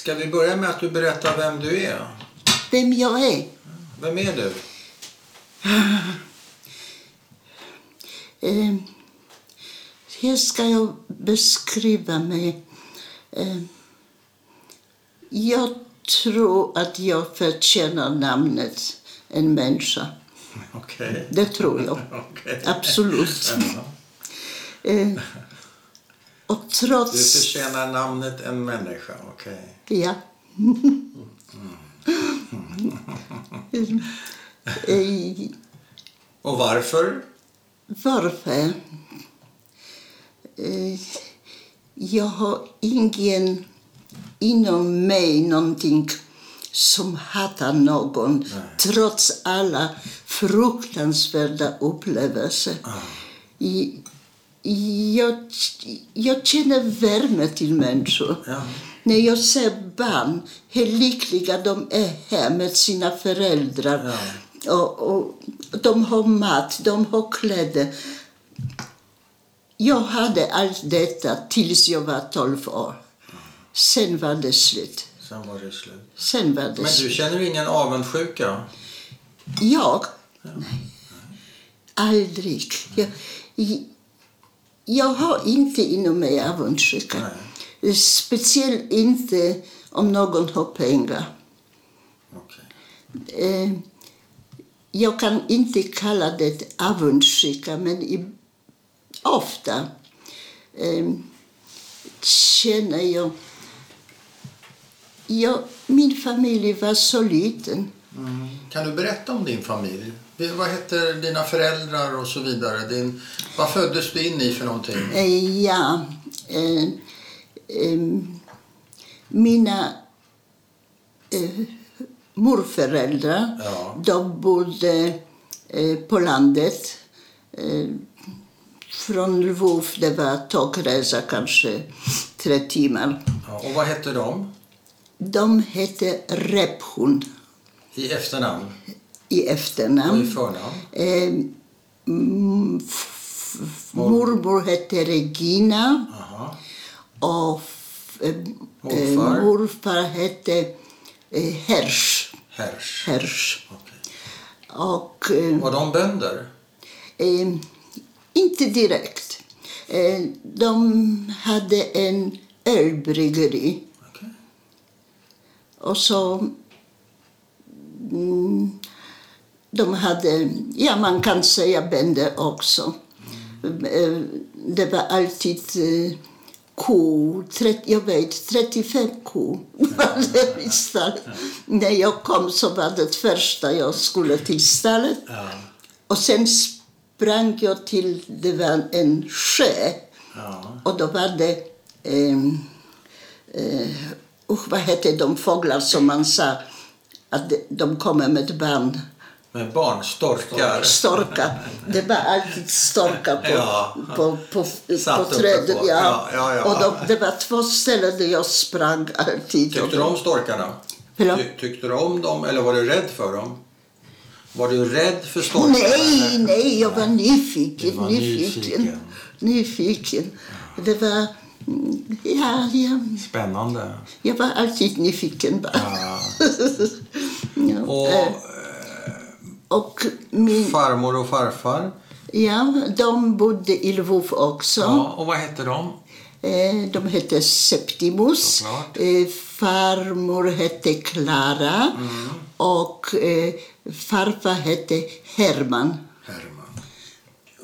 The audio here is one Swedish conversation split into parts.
Ska vi börja med att du berättar vem du är? Vem jag är? Vem är du? Eh, hur ska jag beskriva mig? Eh, jag tror att jag förtjänar namnet en människa. Okej. Det tror jag. Absolut. Eh, och Du trots... förtjänar namnet en människa. Okej. Ja. Eh, Och varför? Varför? Jag har ingen inom mig någonting som hatar någon trots alla fruktansvärda upplevelser. I- Jag, jag känner värme till människor. Ja. När jag ser barn, hur lyckliga de är här med sina föräldrar. Och, och de har mat, de har kläder. Jag hade allt detta tills jag var 12 år. Sen var det slut. Sen var det slut. Sen var det Men du känner ingen avundsjuka? Jag? Nej. Aldrig. Jag, jag har inte inom mig avundsjuka. Speciellt inte om någon har pengar. Okej. Eh, jag kan inte kalla det avundsjuka, men i, ofta eh, känner jag... jag... Min familj var så liten. Kan du berätta om din familj? Vad hette dina föräldrar och så vidare? Din, vad föddes du in i för någonting? Eh, ja, eh, eh, mina eh, morföräldrar Ja. de bodde eh, på landet. Eh, från Lvov det var tågresa, kanske tre timmar. Ja, och vad hette de? De hette Rephun I efternamn i i efternamn. förnamn? Eh, mormor hette Regina. Aha. Och f- eh, Morfar? eh, morfar hette eh, Hersch. Hersch. Hersch. Okej. Och eh, Var de bönder? eh, inte direkt. Eh, de hade en ölbryggeri. Okej. Och så... Mm, de hade, ja man kan säga bönder också. Eh, Det var alltid eh, ko, 30, jag vet 35 ko var det i stallet. När jag kom så var det första jag skulle till stallet. Och sen sprang jag till, det var en sjö. Och då var det, ehm, eh, usch, vad hette de fåglar som man sa att de- de kommer med barn? Med barn, storkar. Det var alltid storkar på, Ja. på, på, på uppe trädet. på. Ja, ja, ja. Och de, det var två ställen där jag sprang alltid. Tyckte du om storkarna? Ty, tyckte du om dem eller var du rädd för dem? Var du rädd för storkarna? Nej, nej, jag var nyfiken. Var nyfiken. nyfiken. nyfiken. Det var... mm, Ja, ja, Spännande. jag var alltid nyfiken bara. Ja. Ja. Och Och min, farmor och farfar? ja, de bodde i Lvov också. Ja, och vad hette de? Eh, De hette Septimus. Såklart. Eh, Farmor hette Klara. Mm. Och eh, farfar hette Herman. Herman.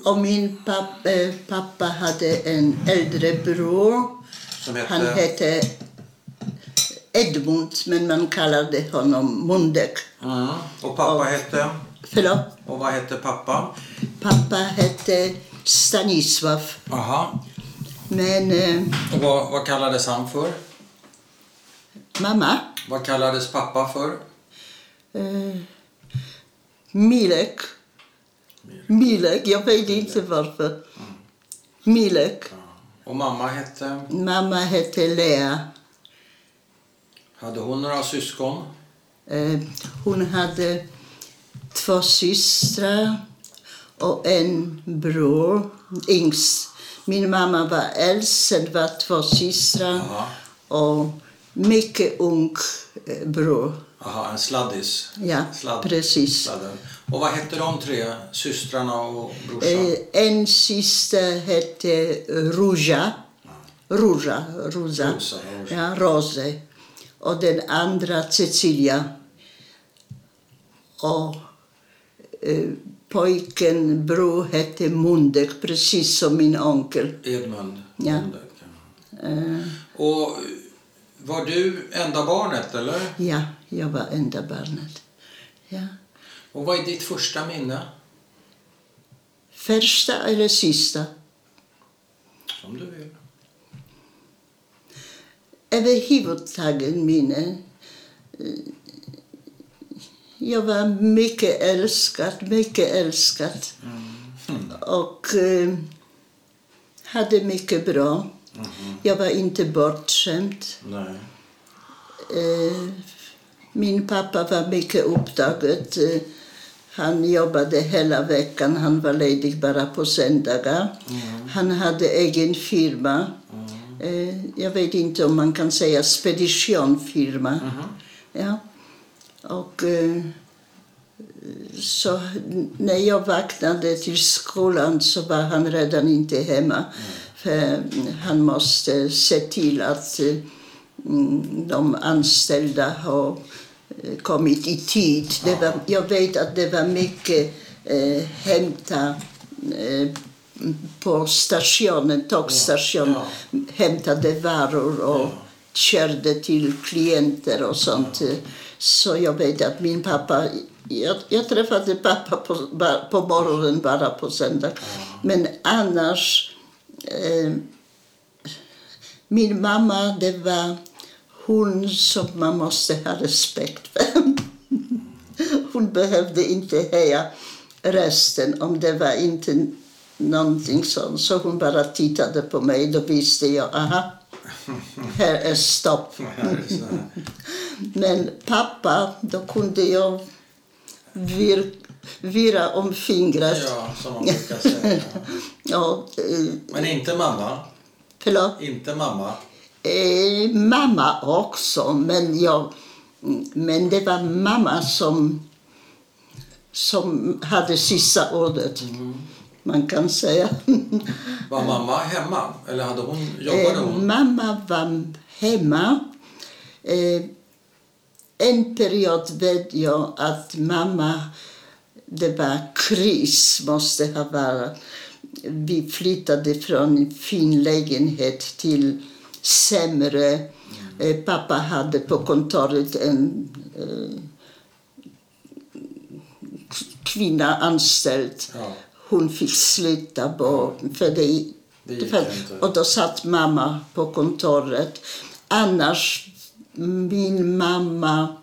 Och min pappa, pappa hade en äldre bror. Som hette? Han hette Edmund, men man kallade honom Mundek. Mm. Och pappa hette? Förlåt? Och vad hette pappa? Pappa hette Stanisław. Aha. Men eh, Och vad, vad kallades han för? mamma, Vad kallades pappa för? eh, Milek. Milek, jag vet inte varför. Milek. Och mamma hette? Mamma hette Lea. Hade hon några syskon? Eh, hon hade två systrar och en bror, yngst. Min mamma var äldst, sen var två systrar Ja. och mycket ung eh, bror. Aha, en sladdis. Ja, precis. Sladden. Och vad hette de tre systrarna och brorsan? Eh, en syster hette Ruja. Ruja, Rosa. Ja, Rose. Och den andra Cecilia. Och eh, pojken, bror, hette Mundek, precis som min onkel. Edmund. Ja. Mundek, ja. Eh, Och var du enda barnet eller? ja, jag var enda barnet. Ja. Och vad är ditt första minne? Första eller sista? Som du vill. överhuvudtaget minne. Jag var mycket älskad, mycket älskad. Och eh, hade mycket bra. Jag var inte bortskämd. Eh, min pappa var mycket upptagen. Eh, Han jobbade hela veckan. Han var ledig bara på söndagar. Han hade egen firma. Eh, jag vet inte om man kan säga speditionfirma. Ja. Och, eh, så när jag vaknade till skolan så var han redan inte hemma. För han måste se till att eh, mm, de anställda har eh, kommit i tid. Var, jag vet att det var mycket eh, hämta eh, på stationen, tågstationen, Ja, hämtade varor och körde till klienter och sånt. Så jag vet att min pappa, jag, jag träffade pappa på, på morgonen bara på söndag. Men annars, eh, min mamma det var hon som man måste ha respekt för. Hon behövde inte höja rösten om det var inte någonting sånt. Så hon bara tittade på mig. Då visste jag, aha, här är stopp. Men pappa, då kunde jag vir, virra om fingret. Ja, som man brukar säga. Ja, eh, Men inte mamma. förlåt. Inte mamma. Eh, mamma också, men, jag, men det var mamma som, som hade sista ordet. Man kan säga. Var mamma hemma? Eller hade hon, jobbade Eh, hon? mamma var hemma. Eh, en period vet jag att mamma, det var kris, måste ha varit. Vi flyttade från en fin lägenhet till sämre. Eh, pappa hade på kontoret en kvinna anställd. Ja. Hon fick sluta bort. För det, Det för, och då satt mamma på kontoret. Annars, min mamma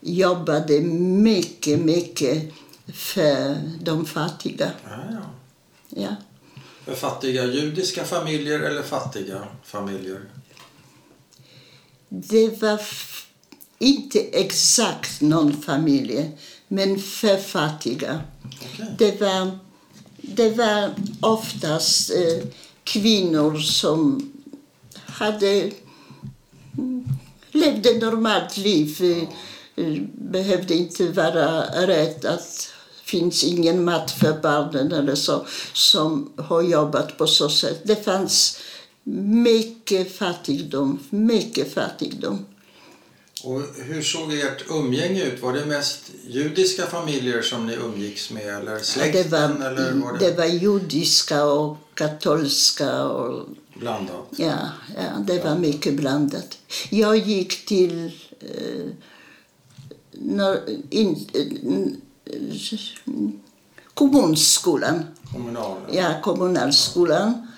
jobbade mycket, mycket för de fattiga. Ja, ja. Ja. För fattiga judiska familjer eller fattiga familjer? Det var inte exakt någon familj, men för fattiga. Okej. Det var, det var oftast eh, kvinnor som hade mm, levde normalt liv. Eh, eh, behövde inte vara rädd att finns ingen mat för barnen eller så, som har jobbat på så sätt. Det fanns mycket fattigdom, mycket fattigdom. Och hur såg ert umgänge ut? Var det mest judiska familjer som ni umgicks med eller det, släkten? var, eller var det, det var judiska och katolska och blandat? Ja, ja det var mycket blandat. Jag gick till eh, när, in, eh, kommunskolan, Kommunal? ja, kommunalskolan.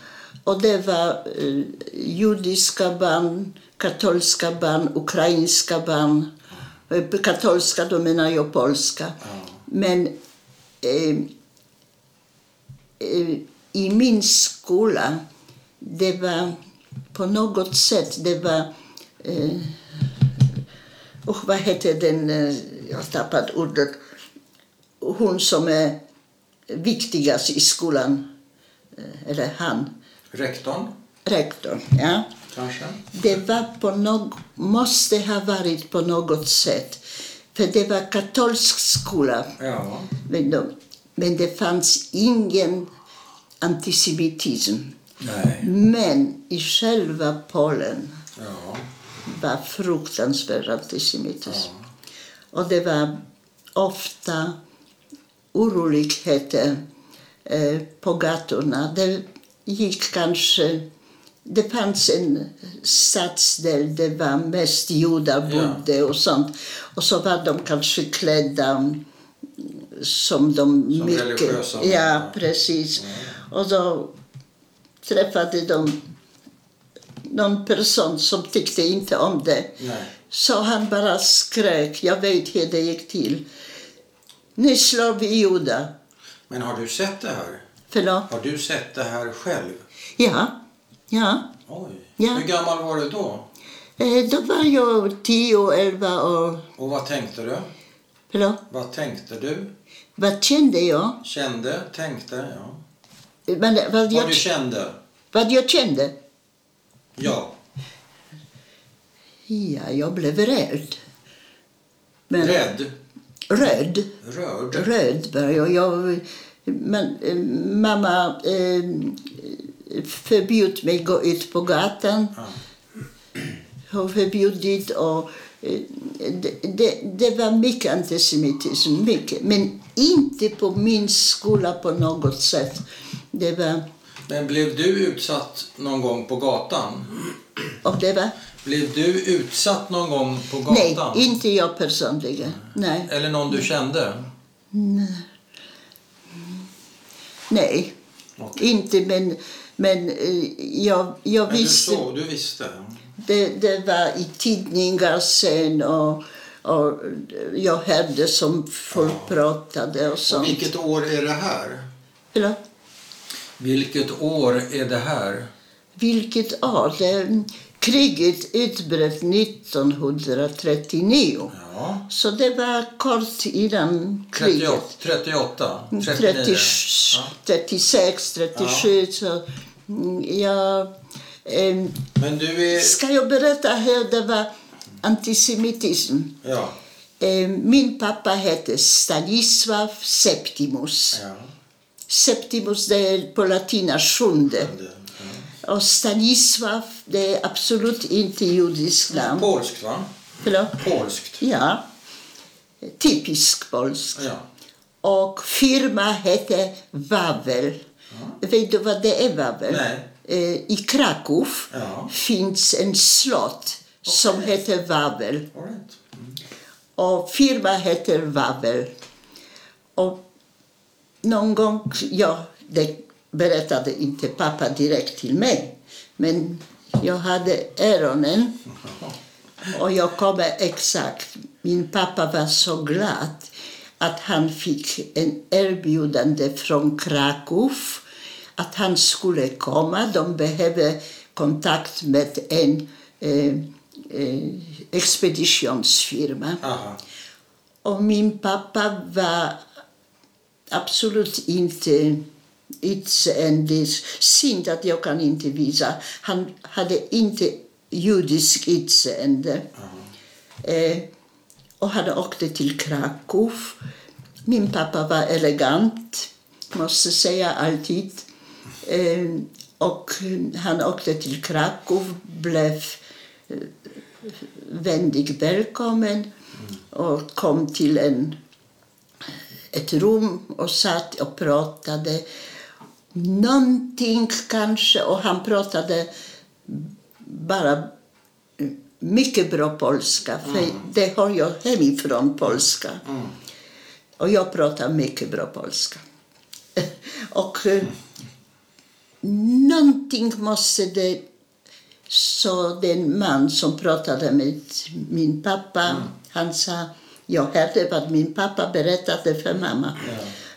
Och det var eh, judiska barn, katolska barn, ukrainska barn. Katolska, då menar jag polska. Men eh, eh, i min skola, det var på något sätt, det var... Eh, och vad heter den, eh, jag har tappat ordet, hon som är viktigast i skolan, eh, eller han, Rektorn? rektorn, ja. Kanske? Det var på någ, måste ha varit på något sätt. För det var katolsk skola. Ja. Men, de, men det fanns ingen antisemitism. Nej. Men i själva Polen Ja. var fruktansvärd antisemitism. Och det var ofta oroligheter eh, på gatorna. Det gick kanske... Det fanns en stadsdel där det var mest judar bodde och sånt. Och så var de kanske klädda som de... Som religiösa. Ja, precis. Och då träffade de någon person som tyckte inte om det. Nej. Så han bara skrek. Jag vet hur det gick till. Nu slår vi judar. Men har du sett det här? Förlåt? Har du sett det här själv? Ja. Ja. Oj. Ja. Hur gammal var du då? Eh, Då var jag 10, 11 år. Och vad tänkte du? Förlåt? Vad tänkte du? Vad kände jag? Kände? Tänkte? Ja. Men vad, Vad jag, du kände? vad jag kände? Ja. Ja, jag blev rädd. Men, Rädd? Röd. Rörd? Röd var jag. jag men, eh, mamma eh, förbjöd mig gå ut på gatan. Ja. Hon förbjudit och eh, det, det, det var mycket antisemitism, mycket. Men inte på min skola på något sätt. Det var, Men blev du utsatt någon gång på gatan? och det var, Blev du utsatt någon gång på nej, gatan? inte jag personligen. Nej, Eller någon du kände? nej. Okej. Inte, men, men eh, jag, jag Men du visste. såg, du visste? Det, det var i tidningar sen och, och jag hörde som folk pratade och Och sånt. vilket år är det här? Förlåt? Vilket år är det här? Vilket år? Det, kriget utbröt 1939. Ja. Så det var kort innan 38? kriget. 38? 39? 30, Ja. 36, 37. Så, mm, jag, em, Men du är... ska jag berätta hur det var antisemitism? Ja. Em, Min pappa hette Stanisław Septimus. ja. Septimus det är på latina sjunde. Det- Och Stanisław, det är absolut inte judiskt ja. namn. Polskt, va? Förlåt? Polskt. Ja. Typisk polsk. Ja. Och firma hette Wawel. Vet du vad det är? Nej. Eh, I Kraków Ja. finns en slott som heter Wawel. Right. Och firma heter Wawel. Och någon gång, ja, det berättade inte pappa direkt till mig. Men jag hade öronen och jag kommer exakt. Min pappa var så glad att han fick en erbjudande från Krakow att han skulle komma. De behövde kontakt med en eh, eh, expeditionsfirma. Aha. Och min pappa var absolut inte utseende. Synd att jag kan inte visa. Han hade inte judisk utseende. Eh, och han åkte till Krakow. Min pappa var elegant, måste säga alltid. Eh, och han åkte till Krakow, blev eh, vänligt välkommen och kom till en, ett rum och satt och pratade. Någonting kanske, och han pratade bara mycket bra polska, för det har jag hemifrån, polska. Och jag pratar mycket bra polska. och eh, någonting måste det sa den man som pratade med min pappa. Han sa, jag hörde vad min pappa berättade för mamma.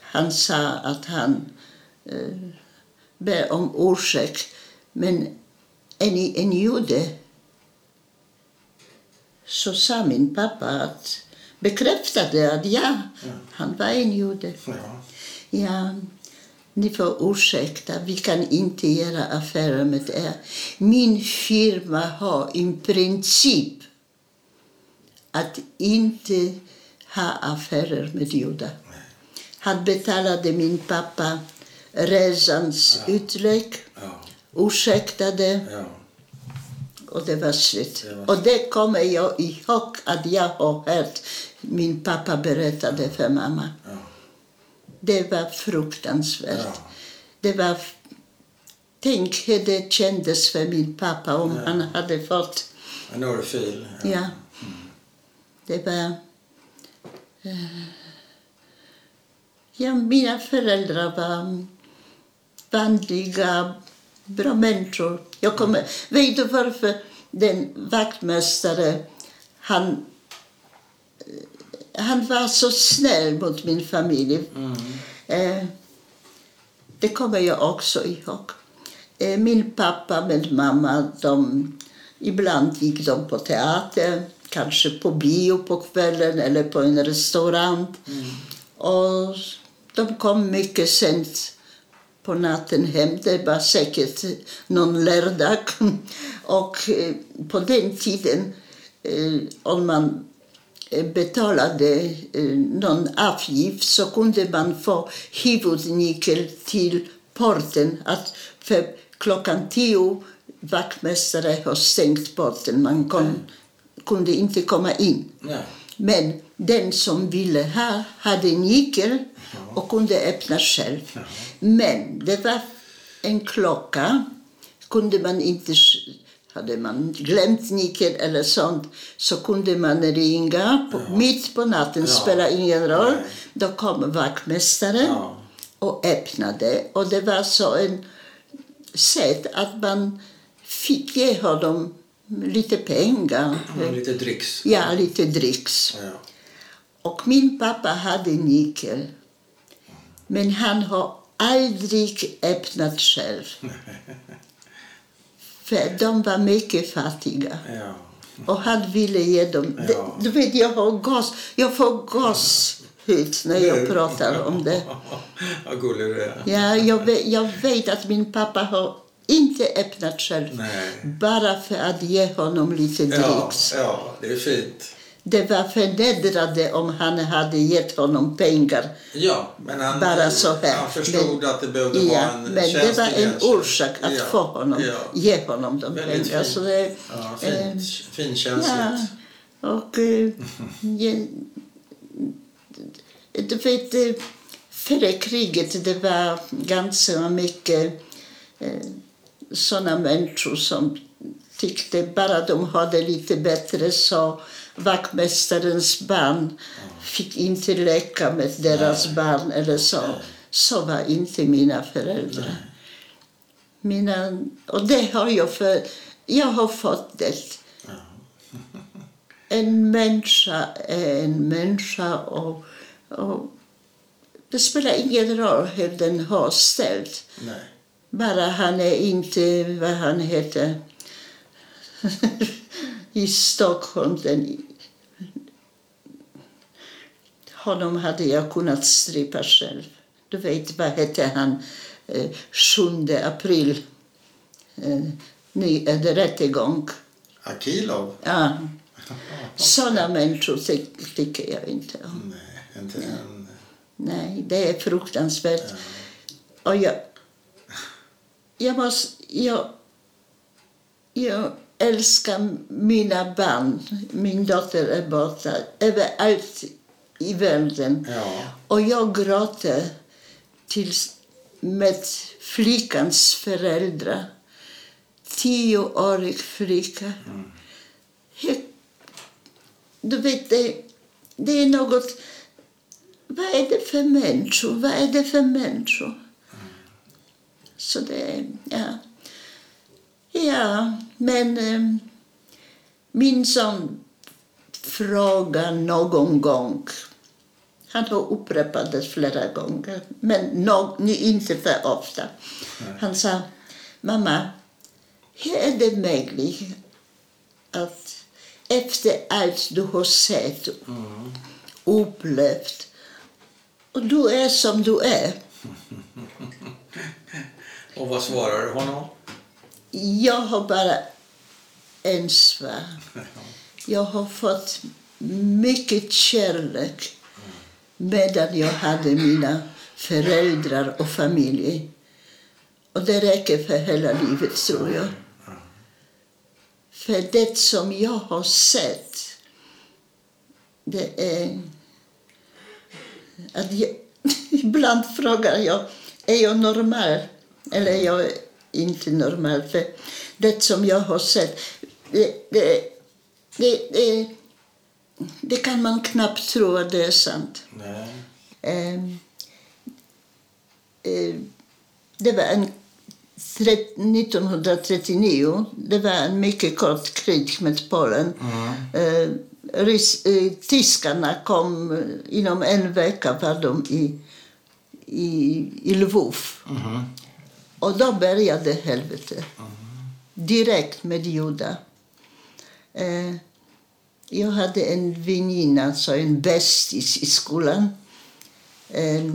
Han sa att han eh, ber om ursäkt. Men en, en jude så sa min pappa att bekräftade att ja, han var en jude. Ja. Ja, ni får ursäkta, vi kan inte göra affärer med er. Min firma har en princip att inte ha affärer med judar. Han betalade min pappa resans utlägg, Ja. ursäktade Ja. och det var slut. Det var Och det kommer jag ihåg att jag har hört min pappa berättade för mamma. Ja. Det var fruktansvärt. Ja. Det var... Tänk hur det kändes för min pappa om han hade fått... En örfil. Ja. Det var... eh, Ja, mina föräldrar var vanliga, bra människor. Jag kommer, vet du varför den vaktmästare, han, han var så snäll mot min familj. Eh, det kommer jag också ihåg. Eh, min pappa med mamma, de, ibland gick de på teater, kanske på bio på kvällen eller på en restaurang. Och de kom mycket sent på natten hem. Det var säkert någon lördag. Och eh, på den tiden, eh, om man betalade eh, någon avgift så kunde man få huvudnyckel till porten. Att för klockan tio vaktmästare har stängt porten. Man kon, kunde inte komma in. Nej. Men den som ville ha hade nyckel och kunde öppna själv. Men det var en klocka. Kunde man inte... Hade man glömt nyckeln eller sånt så kunde man ringa på, mitt på natten, Ja. spelar ingen roll. Nej. Då kom vaktmästaren Ja. och öppnade. Och det var så en sätt att man fick ge honom lite pengar. Mm, Lite dricks. Ja, lite dricks. Ja. Och min pappa hade nyckel. Men han har aldrig öppnat själv. För de var mycket fattiga. Ja. Och han ville ge dem... Ja. Du vet, jag har gas. Jag får gåshud när jag pratar om det. Vad gullig du är. Ja, jag, vet, jag vet att min pappa har inte öppnat själv. Nej. Bara för att ge honom lite Ja, dricks. ja, det är fint. Det var förnedrande om han hade gett honom pengar. Ja, men han, Bara så här. han förstod Men- att det behövde ja, vara en Men det var en orsak att ja. få honom, Ja. ge honom de Väldigt pengarna. fint. Så det, Ja, eh, fint. Finkänsligt. ja, och... Eh, du vet, eh, före kriget det var ganska mycket eh, såna människor som tyckte bara de hade lite bättre så vaktmästarens barn fick inte leka med deras barn eller så. Så var inte mina föräldrar. Mina, och det har jag för... Jag har fått det. En människa är en människa och, och det spelar ingen roll hur den har ställt. Nej. Bara han är inte vad han heter i Stockholm. Den, honom hade jag kunnat strypa själv. Du vet, vad hette han? Eh, 7 april. Eh, ny eh, rättegång. Akilov? Ja. Såna människor ty tycker jag inte om. Nej, inte en... Nej, det är fruktansvärt. Och jag, jag, måste, jag, jag älskar mina barn. Min dotter är borta överallt i världen. Ja. Och jag gråter tills med flickans föräldrar. Tioårig flicka. He- Du vet, det, det är något... Vad är det för människor? Vad är det för människor? Så det är... Ja. Ja, men eh, min son frågar någon gång han har upprepat det flera gånger, men no, inte för ofta. Han sa, mamma, hur är det möjligt att efter allt du har sett, upplevt, och du är som du är, Och vad svarar du honom? Jag har bara en svar. Jag har fått mycket kärlek medan jag hade mina föräldrar och familj. Och det räcker för hela livet, tror jag. För det som jag har sett, det är att jag, ibland frågar jag, är jag normal eller är jag inte normal? För det som jag har sett, det, det, det, det, kan man knappt tro att det är sant. Nej. Eh, eh, det var en, tre- 1939, det var en mycket kort krig med Polen. Eh, rys, eh, tyskarna kom eh, inom en vecka var de i, i, i Lvov. Och då började helvetet. Direkt med judar. Eh, jag hade en väninna, alltså en bästis i skolan. Eh,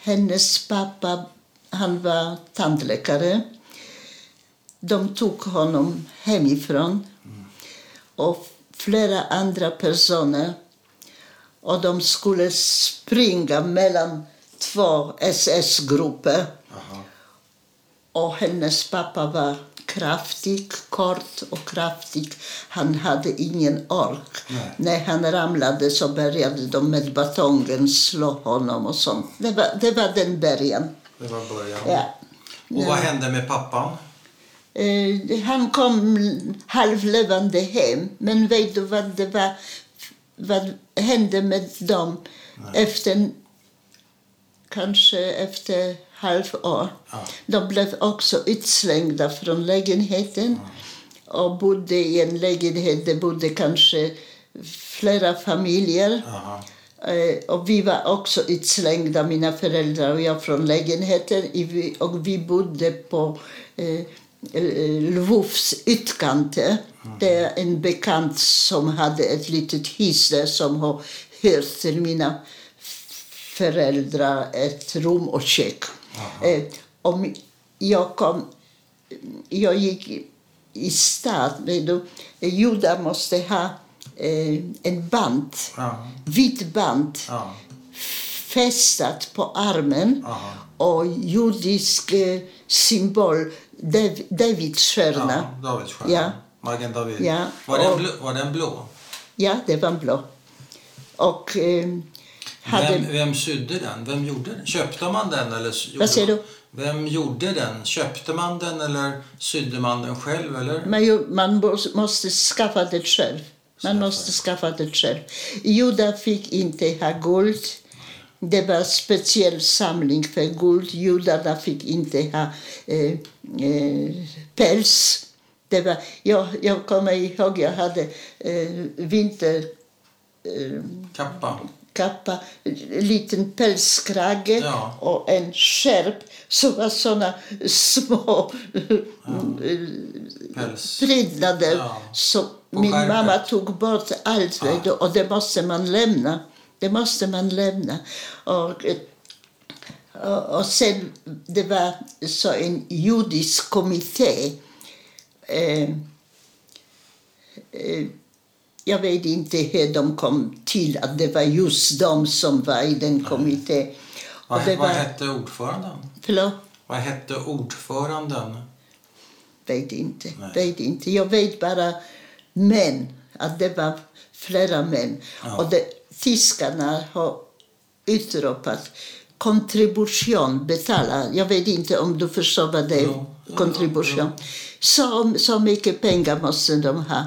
hennes pappa han var tandläkare. De tog honom hemifrån. Och flera andra personer. Och de skulle springa mellan två SS-grupper. Och hennes pappa var kraftig, kort och kraftig. Han hade ingen ork. Nej. När han ramlade så började de med batongen slå honom och sånt. Det var, det var den början. Det var början. Ja. Och vad hände med pappan? Eh, han kom halvlevande hem. Men vet du vad det var? Vad hände med dem efter kanske efter halvår? Ja. De blev också utslängda från lägenheten och bodde i en lägenhet. Det bodde kanske flera familjer. Jaha. Eh, Och vi var också utslängda, mina föräldrar och jag, från lägenheten. Och vi bodde på eh, eh, Lvovs utkanter. Det är en bekant som hade ett litet hus där som har hyrt till mina föräldrar ett rum och kök. Eh, och mi- jag kom... Jag gick i- stad. Du, judar måste ha eh, en band, Ja. vitt band Ja. fästat på armen Aha. och judisk eh, symbol, Dav Davidsstjärna. Ja, Davidsstjärna. Ja. Magen David. Ja, Var, den blå, var den blå? Ja, det var blå. Och eh, hade... Vem, vem sydde den? Vem gjorde den? Köpte man den? Eller gjorde- säger du? Vem gjorde den? Köpte man den eller sydde man den själv? Eller? Man, man måste, måste skaffa det själv. Man måste skaffa det själv. Judar fick inte ha guld. Det var speciell samling för guld. Judarna fick inte ha eh, eh, päls. Det var, jag, jag kommer ihåg, jag hade eh, vinter... Eh, Kappa? Kappa, en liten pälskrage Ja. och en skärp som var såna små Päls? prydnader. Ja. Så min mamma tog bort allt du, och det måste man lämna. Det måste man lämna. Och, eh, och, och sen, det var så en judisk kommitté. Eh, eh, jag vet inte hur de kom till att det var just de som var i den kommittén. Vad, det vad var, hette ordföranden? förlåt? Vad hette ordföranden? Vet inte. Nej. Vet inte. Jag vet bara män, att det var flera män. Ja. Och det, tyskarna har utropat kontribution, betala. Jag vet inte om du förstår vad det är, kontribution. Så, så mycket pengar måste de ha.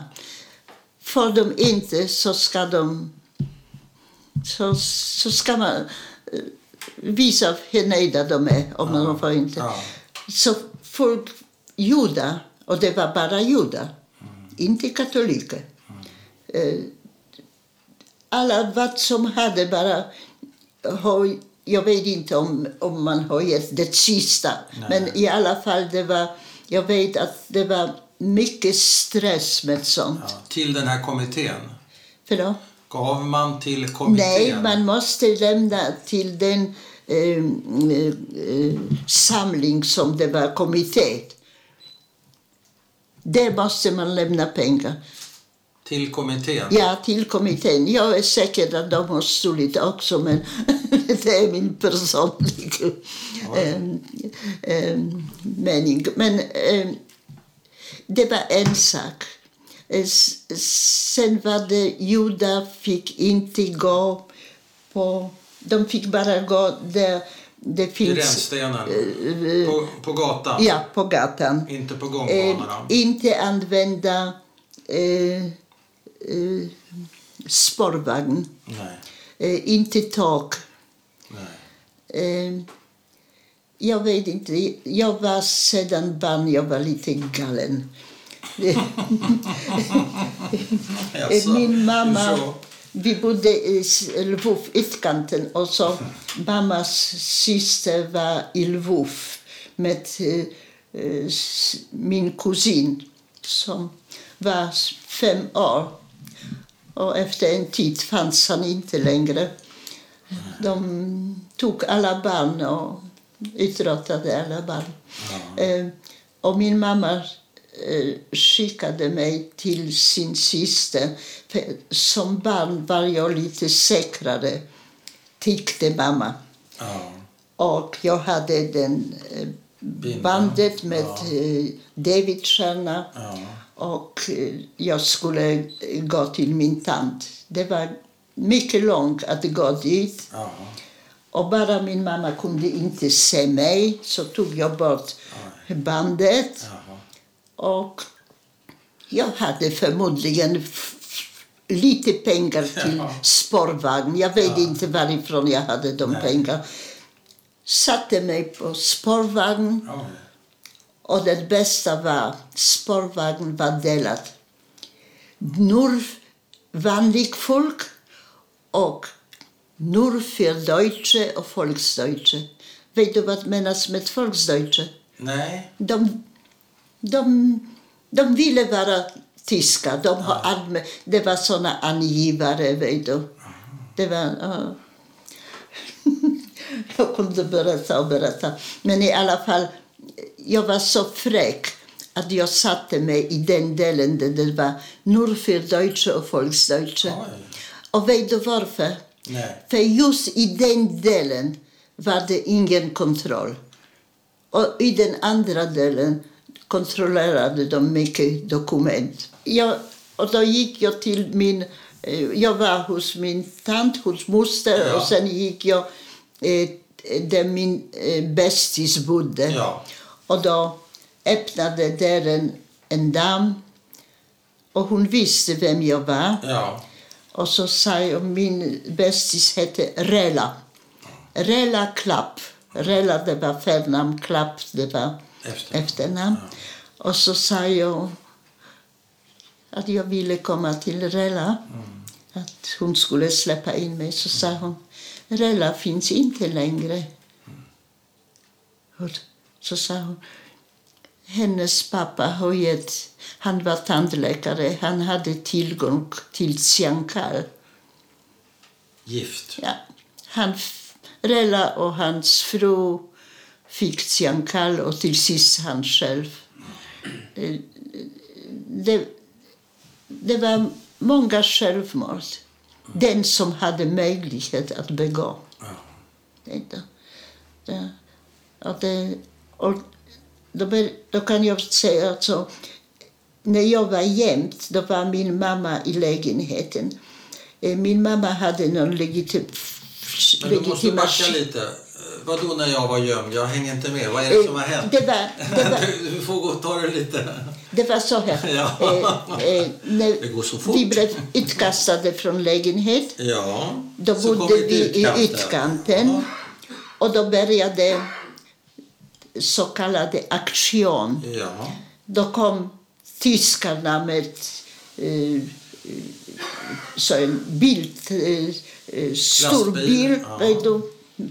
Får de inte så ska de... Så, så ska man eh, visa hur nöjda de är om de får inte. Ja. Så folk, judar, och det var bara judar, inte katoliker. Eh, Alla vad som hade bara, har, jag vet inte om, om man har gett det sista, men i alla fall det var, jag vet att det var mycket stress med sånt. Ja. Till den här kommittén? Förlåt? Gav man till kommittén? Nej, man måste lämna till den eh, eh, samling som det var kommitté. Där måste man lämna pengar. Till kommittén? Ja, till kommittén. Jag är säker att de har stulit också, men det är min personliga eh, eh, mening. Men eh, det var en sak. Eh, Sen var det judar fick inte gå på... De fick bara gå där det I finns... rännstenen? På, på gatan? Ja, på gatan. Inte på Eh, gångbanorna? inte använda eh, eh, spårvagn. Nej. Eh, inte tåg. Jag vet inte. Jag var sedan barn, jag var lite galen. Min mamma, vi bodde i Lvov, utkanten, och så mammas syster var i Lvov med eh, min kusin som var fem år. Och efter en tid fanns han inte längre. De tog alla barn och utrotade alla barn. Eh, och min mamma eh, skickade mig till sin syster. För som barn var jag lite säkrare, tyckte mamma. Ja. Och jag hade den eh, bandet med eh, Davidstjärna. Ja. Och jag skulle gå till min tant. Det var mycket långt att gå dit. Ja. Och bara min mamma kunde inte se mig så tog jag bort bandet. Och jag hade förmodligen lite pengar till spårvagn. Jag vet inte varifrån jag hade de Nej. pengarna. Satte mig på spårvagn och det bästa var spårvagn var delad. Nur vanligt folk och nur för Deutsche och Volksdeutsche. Vet du vad menas med Volksdeutsche? Nej. De, de, de ville vara tyska. De har allmän, det var såna angivare, vet du. Det var... ja. jag kunde berätta och berätta. Men i alla fall, jag var så fräck att jag satte mig i den delen där det var nur för Deutsche och Volksdeutsche. Oj. Och vet du varför? Nej. För just i den delen var det ingen kontroll. Och i den andra delen kontrollerade de mycket dokument. Jag, och då gick jag till min... eh, Jag var hos min tant, hos moster, Ja. och sen gick jag eh, där min eh, bästis bodde. Ja. Och då öppnade dörren en dam och hon visste vem jag var. Ja. Och så sa jag, min bästis hette Rela. Rela Klapp. Rela det var förnamn, Klapp det var Efternamn. efternamn. Och så sa jag att jag ville komma till Rela. Att hon skulle släppa in mig. Så sa hon, Rela finns inte längre. Och så sa hon, hennes pappa har gett, han var tandläkare, han hade tillgång till Xiankal. Gift. Ja. Han, Rella och hans fru fick Xiankal och till sist han själv. Det, det var många självmord. Den som hade möjlighet att begå. Ja. Det, och det, och då, ber- då kan jag säga att så, när jag var jämt, då var min mamma i lägenheten. Eh, Min mamma hade någon legitim, Men du måste backa lite. Eh, Vadå när jag var gömd? Jag hänger inte med. Vad är det som har hänt? Det var, det var, Du, får gå och ta det lite. det var så här. Ja. Eh, eh, när vi blev utkastade från lägenhet Ja. Då Så bodde vi i utkanten. Och då började så kallade aktion. Ja. Då kom tyskarna med eh, så en bild, eh, eh, stor Lastbil, bil, ja.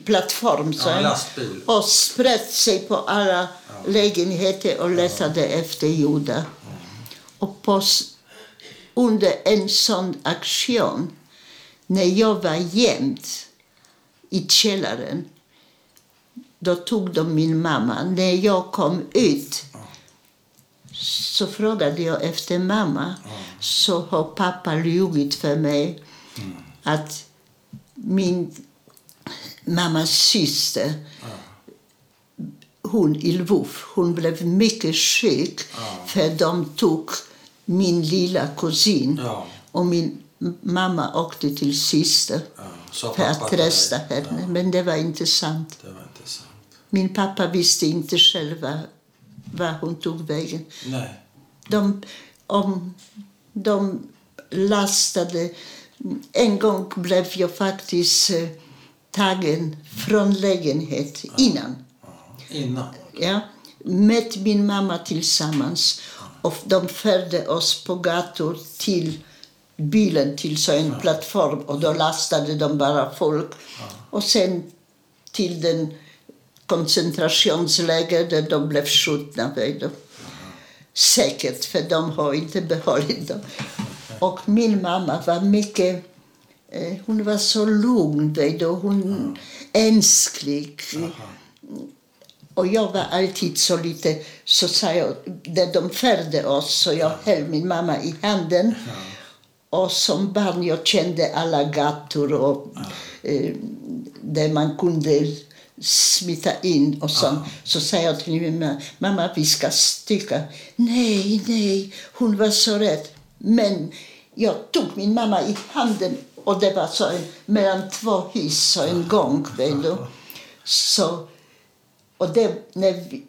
plattform. Så Ja, och spred sig på alla lägenheter och letade efter judar. Och på, under en sån aktion, när jag var gömd i källaren, Då tog de min mamma. När jag kom ut så frågade jag efter mamma. Så har pappa ljugit för mig att min mammas syster hon i Lvov, hon blev mycket sjuk för de tog min lilla kusin och min mamma åkte till syster för att trösta henne. Men det var inte sant. Det var inte sant. Min pappa visste inte själv var, var hon tog vägen. Nej. De, om, de lastade... En gång blev jag faktiskt eh, tagen från lägenhet innan. Innan? Ja, med min mamma tillsammans. Och de förde oss på gator till bilen, till så en plattform. Och då lastade de bara folk. Och sen till den koncentrationsläger där de blev skjutna. Säkert, för de har inte behållit dem. Och min mamma var mycket... eh, Hon var så lugn. Hon änsklig. Och jag var alltid så lite, så sa jag, när de färde oss, så jag höll min mamma i handen. Och som barn jag kände alla gator och eh, där man kunde smita in och sånt. Så sa jag till min mamma, mamma vi ska sticka. Nej, nej, hon var så rädd. Men jag tog min mamma i handen och det var så en, mellan två hus, så en gång, vet du. Så och det, när, vi,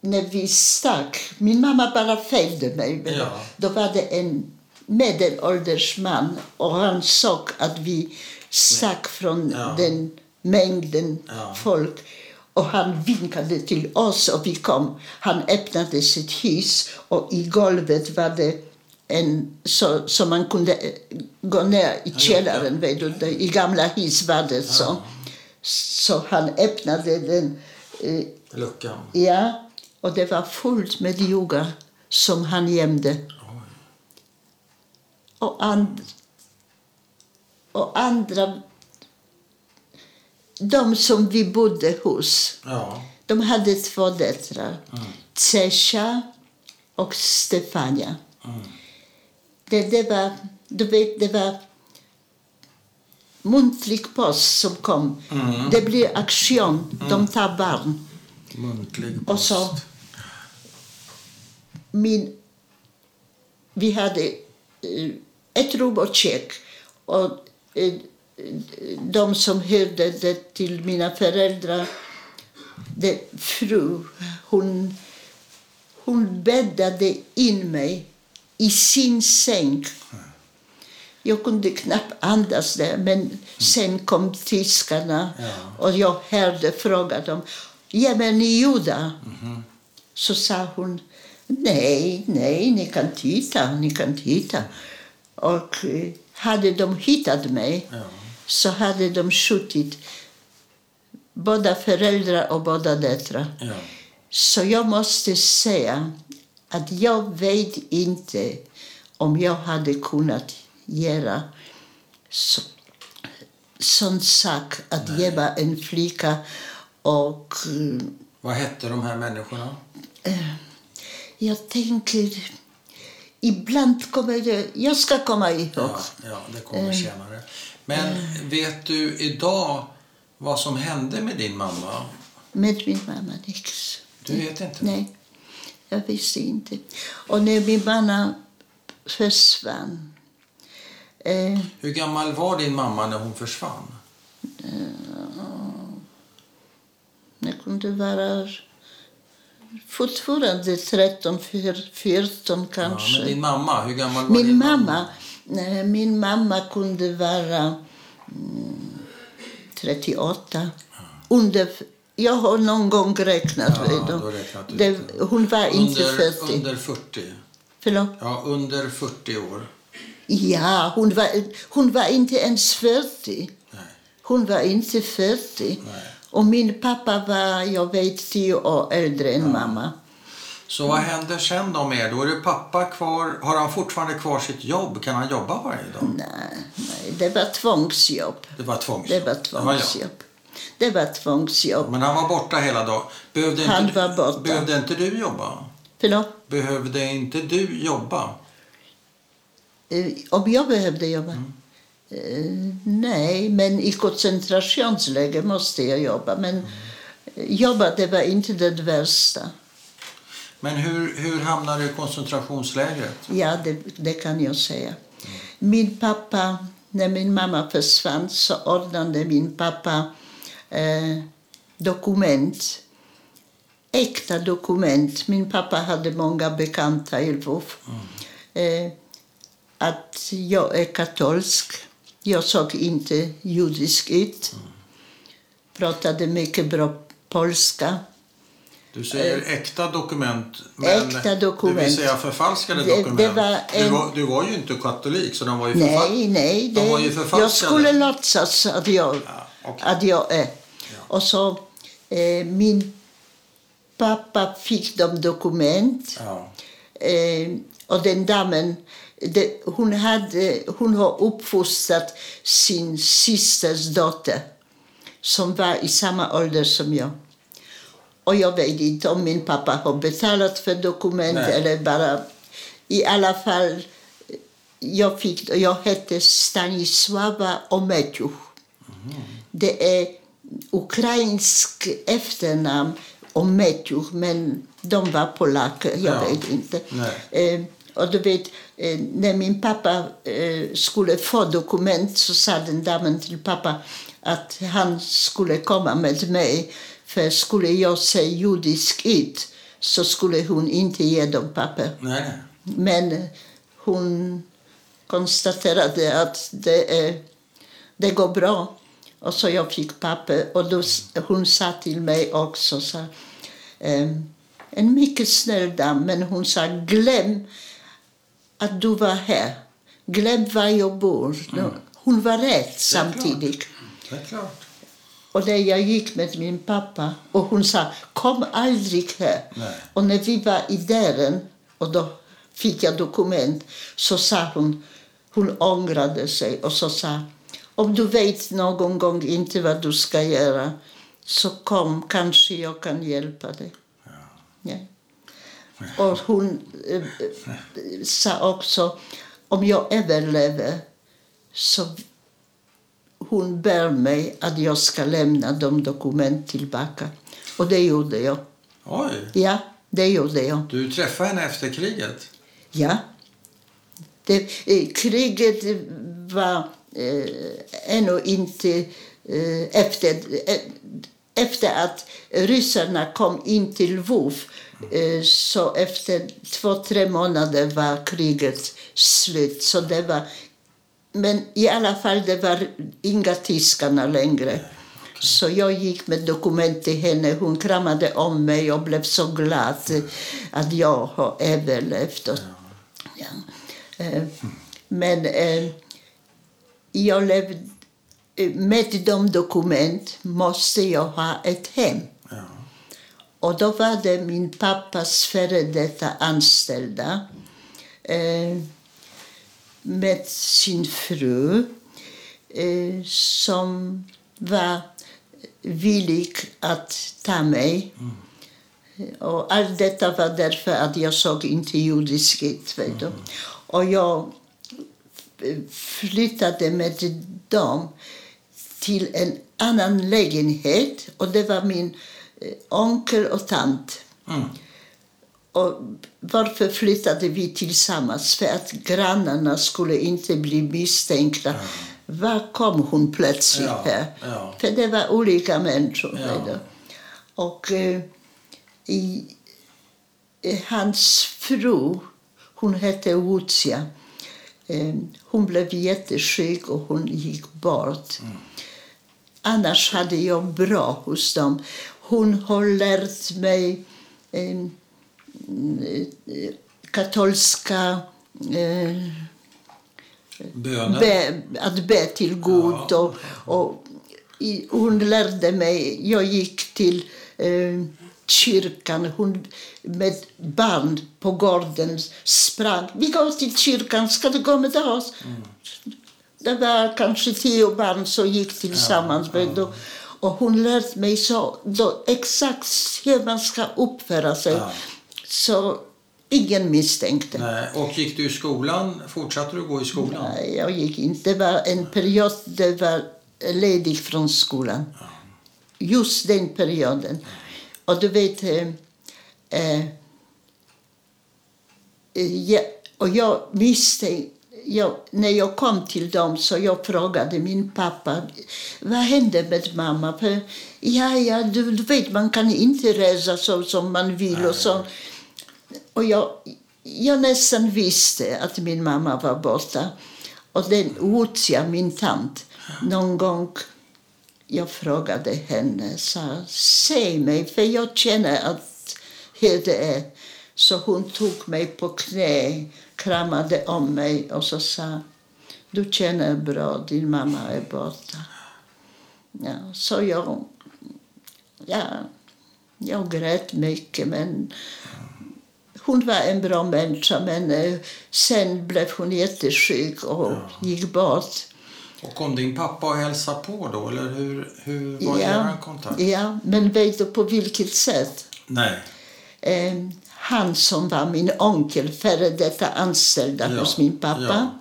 när vi stack, min mamma bara följde mig. Ja. Då var det en medelålders man och han såg att vi stack från Ja. den mängden Ja. folk. Och han vinkade till oss och vi kom. Han öppnade sitt hus och i golvet var det en, så, så man kunde eh, gå ner i källaren. Vet du, I gamla hus var det så. Så han öppnade den. Eh, Luckan? ja, och det var fullt med jordar som han gömde. Och, and, och andra... De som vi bodde hos, Ja. de hade två döttrar. Tsecha och Stefania. Det, det var... Du vet, det var muntlig post som kom. Det blir aktion. De tar barn. Muntlig post. Och så min... Vi hade eh, ett rum och kök. Och eh, de som hörde det till mina föräldrar, det, fru, hon, hon bäddade in mig i sin säng. Jag kunde knappt andas där, men sen kom tyskarna Ja. och jag hörde fråga dem, ja men ni judar? Så sa hon, nej, nej, ni kan titta, ni kan titta. Och eh, hade de hittat mig Ja. Så hade de skjutit båda föräldrar och båda döttrar. Ja. Så jag måste säga att jag vet inte om jag hade kunnat göra så, sån sak att ge en flicka och eh, Vad hette de här människorna? jag tänker ibland kommer det, jag ska komma ihåg. Ja, ja det kommer senare. Men vet du idag vad som hände med din mamma? Med min mamma nix. Du vet inte? Nej, jag visste inte. Och när min mamma försvann eh, Hur gammal var din mamma när hon försvann? Det kunde vara fortfarande 13, 14 Ja, kanske. men din mamma, hur gammal var min din mamma, nej, min mamma kunde vara 38. Under, jag har någon gång räknat. Ja, räknat det, hon var inte under, 40. Under 40? Förlåt? Ja, under 40 år. Ja, hon var, hon var inte ens 40. Nej. Hon var inte 40. Nej. Och min pappa var, jag vet, tio år äldre än mamma. Så vad händer sen då med? Då är det pappa kvar. Har han fortfarande kvar sitt jobb? Kan han jobba varje dag? Nej, nej, det var tvångsjobb. Det var tvångsjobb. Det var tvångsjobb. Det var tvångsjobb. Men han var borta hela dagen. Behövde Han inte, var borta. Behövde inte du jobba? Förlåt? Behövde inte du jobba? Eh, Om jag behövde jobba? Eh, nej, men i koncentrationsläge måste jag jobba. Men eh, jobba, det var inte det värsta. Men hur, hur hamnade du i koncentrationslägret? Ja, det, det kan jag säga. Min pappa, när min mamma försvann så ordnade min pappa eh, dokument. Äkta dokument. Min pappa hade många bekanta i Lvov. Eh, att jag är katolsk. Jag såg inte judisk ut. Pratade mycket bra polska. Du säger äkta dokument, men Äkta du dokument. vill säga förfalskade Det- det dokument. var du, en- var, du var ju inte katolik, så de var ju förfal- Nej, nej. De var ju Det, förfalskade. jag skulle låtsas att jag, Ja, okej. att jag är. Och så eh, min pappa fick de dokument. Ja. Eh, och den damen, det, hon, hade, hon har uppfostrat sin systers dotter som var i samma ålder som jag. Och jag vet inte om min pappa har betalat för dokument Nej. eller bara... I alla fall, jag, fick, jag hette Stanisława Ometjuch. Det är ukrainsk efternamn Ometjuch, men de var polacker, jag Ja. vet inte. Eh, och du vet, eh, när min pappa eh, skulle få dokument så sa den damen till pappa att han skulle komma med mig. För skulle jag se judisk ut så skulle hon inte ge dem papper. Nej. Men hon konstaterade att det, är, det går bra. Och så jag fick papper. Och då, hon sa till mig också, så, ehm, en mycket snäll dam, men hon sa glöm att du var här. Glöm var jag bor. Hon var rätt samtidigt. Det är klart. Och där jag gick med min pappa och hon sa kom aldrig här. Nej. Och när vi var i dörren och då fick jag dokument så sa hon, hon ångrade sig och så sa om du vet någon gång inte vad du ska göra så kom, kanske jag kan hjälpa dig. Ja. Och hon eh, eh, sa också om jag överlever så hon ber mig att jag ska lämna de dokument tillbaka. Och det gjorde jag. Oj, Ja, det gjorde jag. du träffade henne efter kriget? Ja. Det, eh, kriget var eh, ännu inte eh, efter, eh, efter att ryssarna kom in till Lvov eh, så efter två, tre månader var kriget slut. Så det var, men i alla fall, det var inga tyskarna längre. Så jag gick med dokument till henne. Hon kramade om mig och blev så glad att jag har överlevt. Ja. Eh, Men eh, jag levde, eh, med de dokument måste jag ha ett hem. Ja. Och då var det min pappas före detta anställda med sin fru eh, som var villig att ta mig. Och allt detta var därför att jag såg inte judisk ut. Vet du. Och jag flyttade med dem till en annan lägenhet. Och det var min eh, onkel och tant. Mm. Och varför flyttade vi tillsammans? För att grannarna skulle inte bli misstänkta. Var kom hon plötsligt Ja, här? ja. För det var olika människor. Ja. Och eh, i, eh, hans fru, hon hette Lucia. Eh, hon blev jättesjuk och hon gick bort. Annars hade jag bra hos dem. Hon har lärt mig eh, katolska eh, be, att be till Gud. Ja. Och, och i, hon lärde mig, jag gick till eh, kyrkan hon, med barn på gården sprang. Vi går till kyrkan, ska du gå med oss? Det var kanske tio barn som gick tillsammans. med dem. Och hon lärde mig så, då, exakt hur man ska uppföra sig. Ja. Så ingen misstänkte. Nej. Och gick du i skolan? Fortsatte du gå i skolan? Nej, jag gick inte. Det var en period där jag var ledig från skolan. Just den perioden. Och du vet... Eh, eh, och jag visste... Jag, när jag kom till dem så jag frågade min pappa vad hände med mamma. För, ja, ja, du, du vet, man kan inte resa så som man vill. och så. Och jag, jag nästan visste att min mamma var borta. Och den Lucia, min tant, någon gång jag frågade henne, sa säg mig, för jag känner att hur det är. Så hon tog mig på knä, kramade om mig och så sa du känner bra, din mamma är borta. Ja, så jag, ja, jag grät mycket, men hon var en bra människa, men eh, sen blev hon jättesjuk och gick bort. Och kom din pappa och hälsade på då? Eller hur, hur var er kontakt? ja, men vet du på vilket sätt? Nej. Eh, han som var min onkel, före detta anställda Ja, hos min pappa, ja.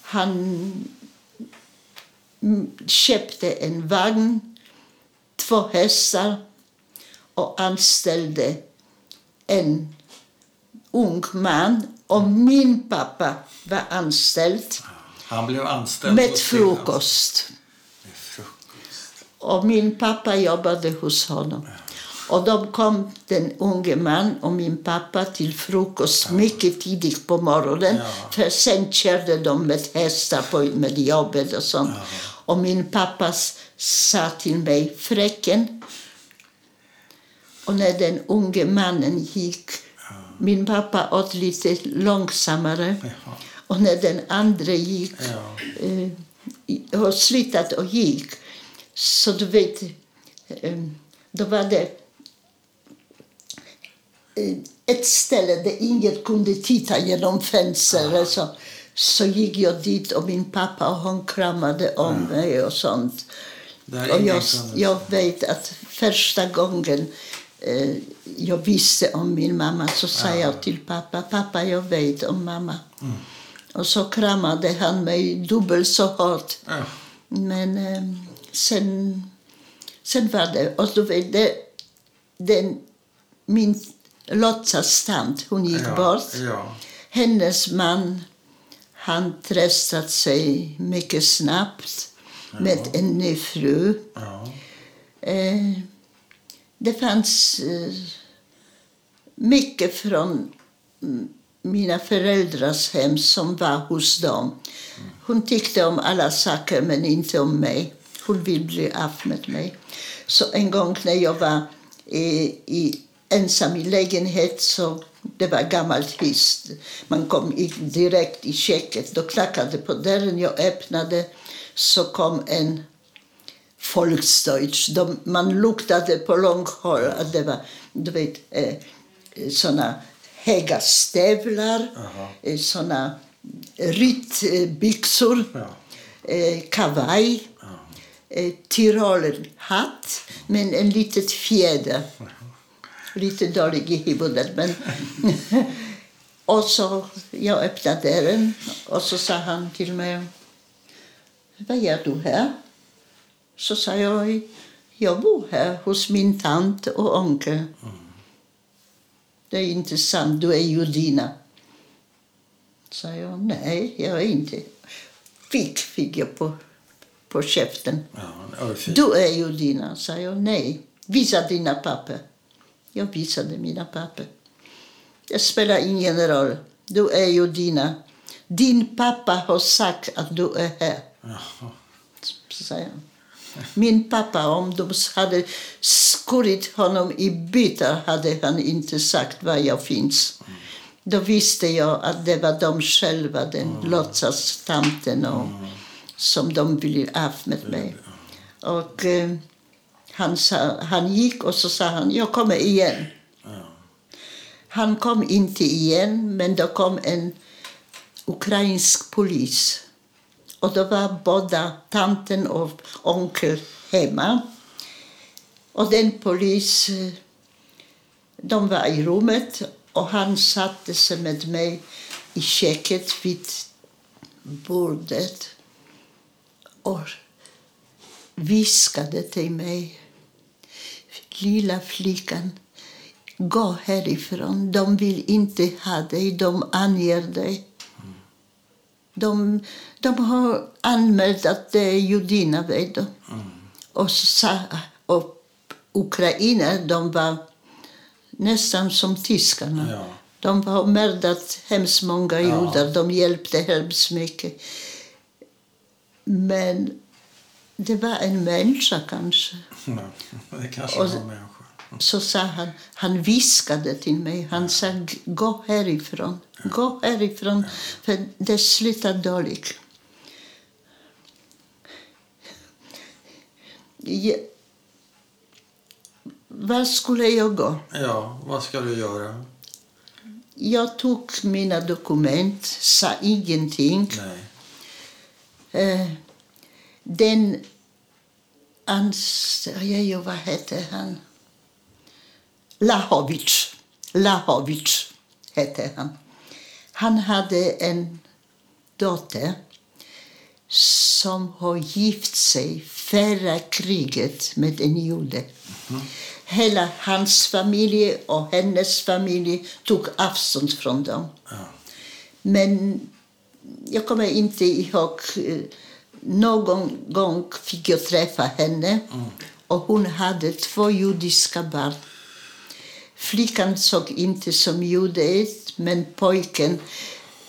han mm, köpte en vagn, två hästar och anställde en ung man. Och min pappa var anställd Han blev anställd med frukost. Med frukost. Och min pappa jobbade hos honom. Och då kom den unge man och min pappa till frukost mycket tidigt på morgonen. Ja. För sen körde de med hästar på, med jobbet och sånt. Och min pappa sa till mig, fröken. Och när den unge mannen gick, min pappa åt lite långsammare. Jaha. Och när den andra gick Ja. eh, har slutat och gick. Så du vet, eh, då var det eh, ett ställe där ingen kunde titta genom fönstret. Så, så gick jag dit och min pappa och hon kramade om mig och sånt. Och jag, jag vet att första gången eh, jag visste om min mamma så sa jag till pappa, pappa jag vet om mamma. Och så kramade han mig dubbelt så hårt. Ja. Men eh, sen, sen var det... Och du vet, det, den, min låtsastant, hon gick Ja, bort. Hennes man, han tröstade sig mycket snabbt med en ny fru. Eh, det fanns eh, mycket från mina föräldrars hem som var hos dem. Hon tyckte om alla saker, men inte om mig. Hon ville bli av med mig. Så en gång när jag var i, i, ensam i lägenhet, så det var gammalt hus. Man kom in direkt i köket. Då knackade på dörren, jag öppnade. Så kom en Volksdeutsch. De, man luktade på långt håll att det var du vet, eh, såna höga stövlar, eh, såna ryttbyxor, Ja. eh, kavaj, eh, tyrolerhatt med en litet fjäder. Lite dålig i huvudet, men... och så jag öppnade dörren och så sa han till mig Vad gör du här? Så sa jag Jag bor här hos min tant och onkel. Det är inte sant, du är judina. Sa jag, nej, jag är inte. Fick, fick jag på, på käften. Ja. Du är judina, sa jag. Nej, visa dina papper. Jag visade mina papper. Det spelar ingen roll. Du är judina. Din pappa har sagt att du är här, Jaha. sa jag. Min pappa, om de hade skurit honom i bitar hade han inte sagt var jag finns. Då visste jag att det var de själva, den låtsastanten, och, som de ville av med mig. Och eh, han, sa, han gick och så sa han, jag kommer igen. Han kom inte igen, men då kom en ukrainsk polis. Och då var båda tanten och onkel hemma. Och den polis, de var i rummet och han satte sig med mig i köket vid bordet och viskade till mig. Lilla flickan, gå härifrån. De vill inte ha dig, de anger dig. De, de har anmält att det är judinna, vet du. Och, och Ukraina, de var nästan som tyskarna. Ja. De har mördat hemskt många Ja. judar. De hjälpte hemskt mycket. Men det var en människa kanske. Ja, det kanske Och- var människa. Så sa han, han viskade till mig, han sa gå härifrån, gå härifrån, för det slutar dåligt. Ja. Var skulle jag gå? Ja, vad ska du göra? Jag tog mina dokument, sa ingenting. Nej. Eh, den ans... Ja, vad hette han? Lahovic. Lahovic hette han. Han hade en dotter som har gift sig före kriget med en jude. Hela hans familj och hennes familj tog avstånd från dem. Ja. Men jag kommer inte ihåg. eh, Någon gång fick jag träffa henne och hon hade två judiska barn. Flickan såg inte som jude ut, men pojken...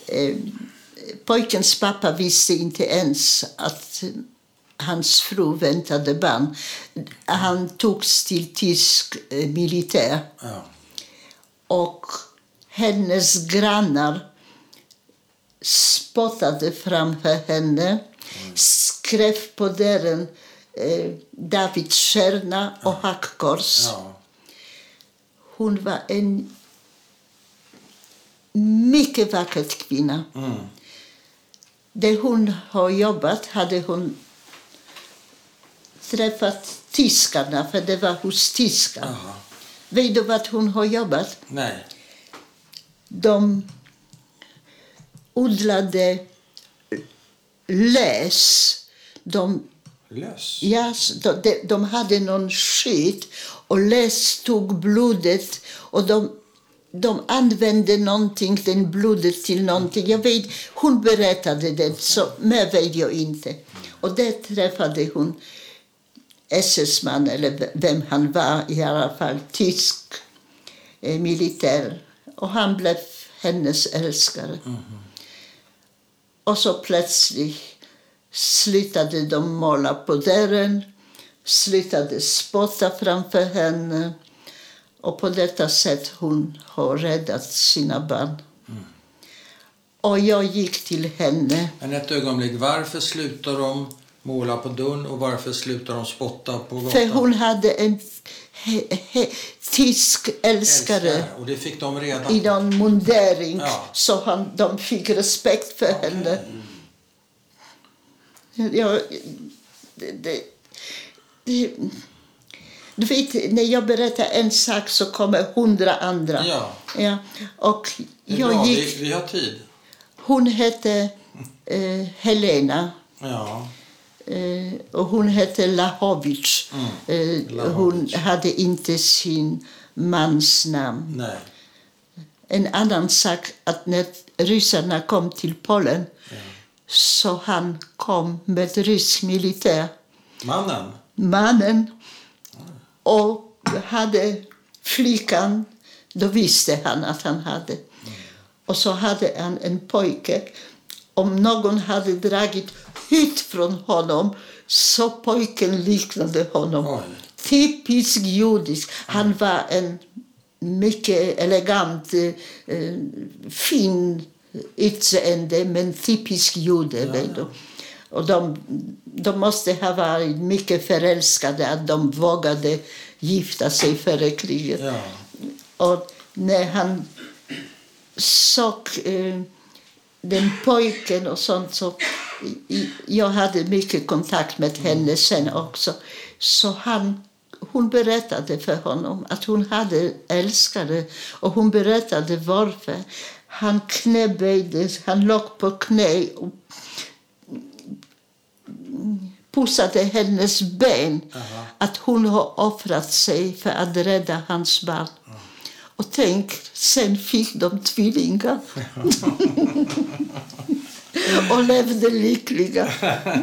Eh, pojkens pappa visste inte ens att hans fru väntade barn. Han togs till tysk eh, militär Ja. och hennes grannar spottade framför henne, skrev på dörren eh, Davids stjärna och hackkors. Ja. Hon var en mycket vacker kvinna. Mm. Där hon har jobbat hade hon träffat tyskarna, för det var hos tyskar. Jaha. Vet du vad hon har jobbat? Nej. de odlade lös. De, Lös. ja, de, de, de hade någon skit och lös tog blodet och de, de använde någonting, den blodet till någonting. Jag vet, hon berättade det, så mer vet jag inte. Och där träffade hon SS-man, eller vem han var, i alla fall tysk eh, militär. Och han blev hennes älskare. Och så plötsligt slutade de måla på dörren, slutade spotta framför henne. Och på detta sätt hon har räddat sina barn. Och jag gick till henne. Men ett ögonblick, varför slutar de måla på dörren och varför slutar de spotta på gatan? För hon hade en tysk älskare Och det fick de reda i någon mundering Ja. så han, de fick respekt för henne. Jag, det, det, det, du vet, när jag berättar en sak så kommer hundra andra. Ja. Ja, och jag bra, gick, vi, vi har tid. hon hette eh, Helena. Ja. Eh, och hon hette Lahovic. Eh, Lahovic. hon hade inte sin mans namn. Nej. En annan sak att när ryssarna kom till Polen så han kom med rysk militär. Mannen? Mannen och hade flickan, då visste han att han hade. Och så hade han en pojke. Om någon hade dragit hit från honom så pojken liknade honom. Oj. Typisk judisk. Han var en mycket elegant, eh, eh, fin utseende, men typisk jude. vet du. Och de, de måste ha varit mycket förälskade att de vågade gifta sig före kriget. Ja. Och när han såg eh, den pojken och sånt så jag hade mycket kontakt med henne sen också. Så han, hon berättade för honom att hon hade älskare och hon berättade varför. Han knäböjdes, han låg på knä och pussade hennes ben. Att hon har offrat sig för att rädda hans barn. Och tänk, sen fick de tvillingar. och levde lyckliga.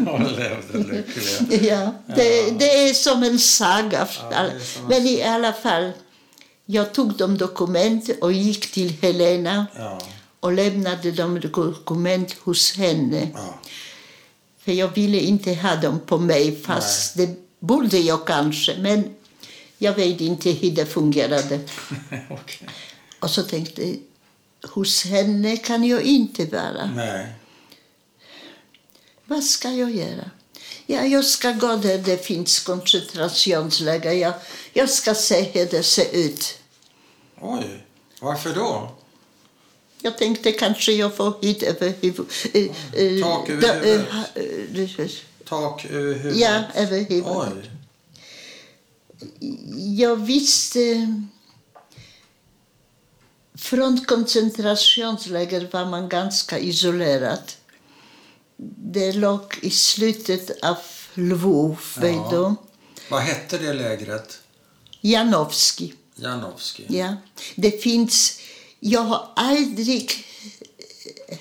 Och levde lyckliga. Ja, det, det är som en saga. är som en- Men i alla fall, jag tog de dokument och gick till Helena Ja. och lämnade de dokument hos henne. Ja. För jag ville inte ha dem på mig, fast det borde jag kanske. Men jag vet inte hur det fungerade. Okej. Och så tänkte jag, hos henne kan jag inte vara. Nej. Vad ska jag göra? Ja, jag ska gå där det finns koncentrationsläger. Jag, jag ska se hur det ser ut. Oj. Varför då? Jag tänkte kanske jag får hit över huvudet. Eh, Tak över huvudet. eh, eh, Tak över huvudet? Ja, över huvudet. Jag visste... Från koncentrationsläger var man ganska isolerad. Det låg i slutet av Lvov, Ja. Vad hette det lägret? Janowski. Janowski. Ja. Det finns... Jag har aldrig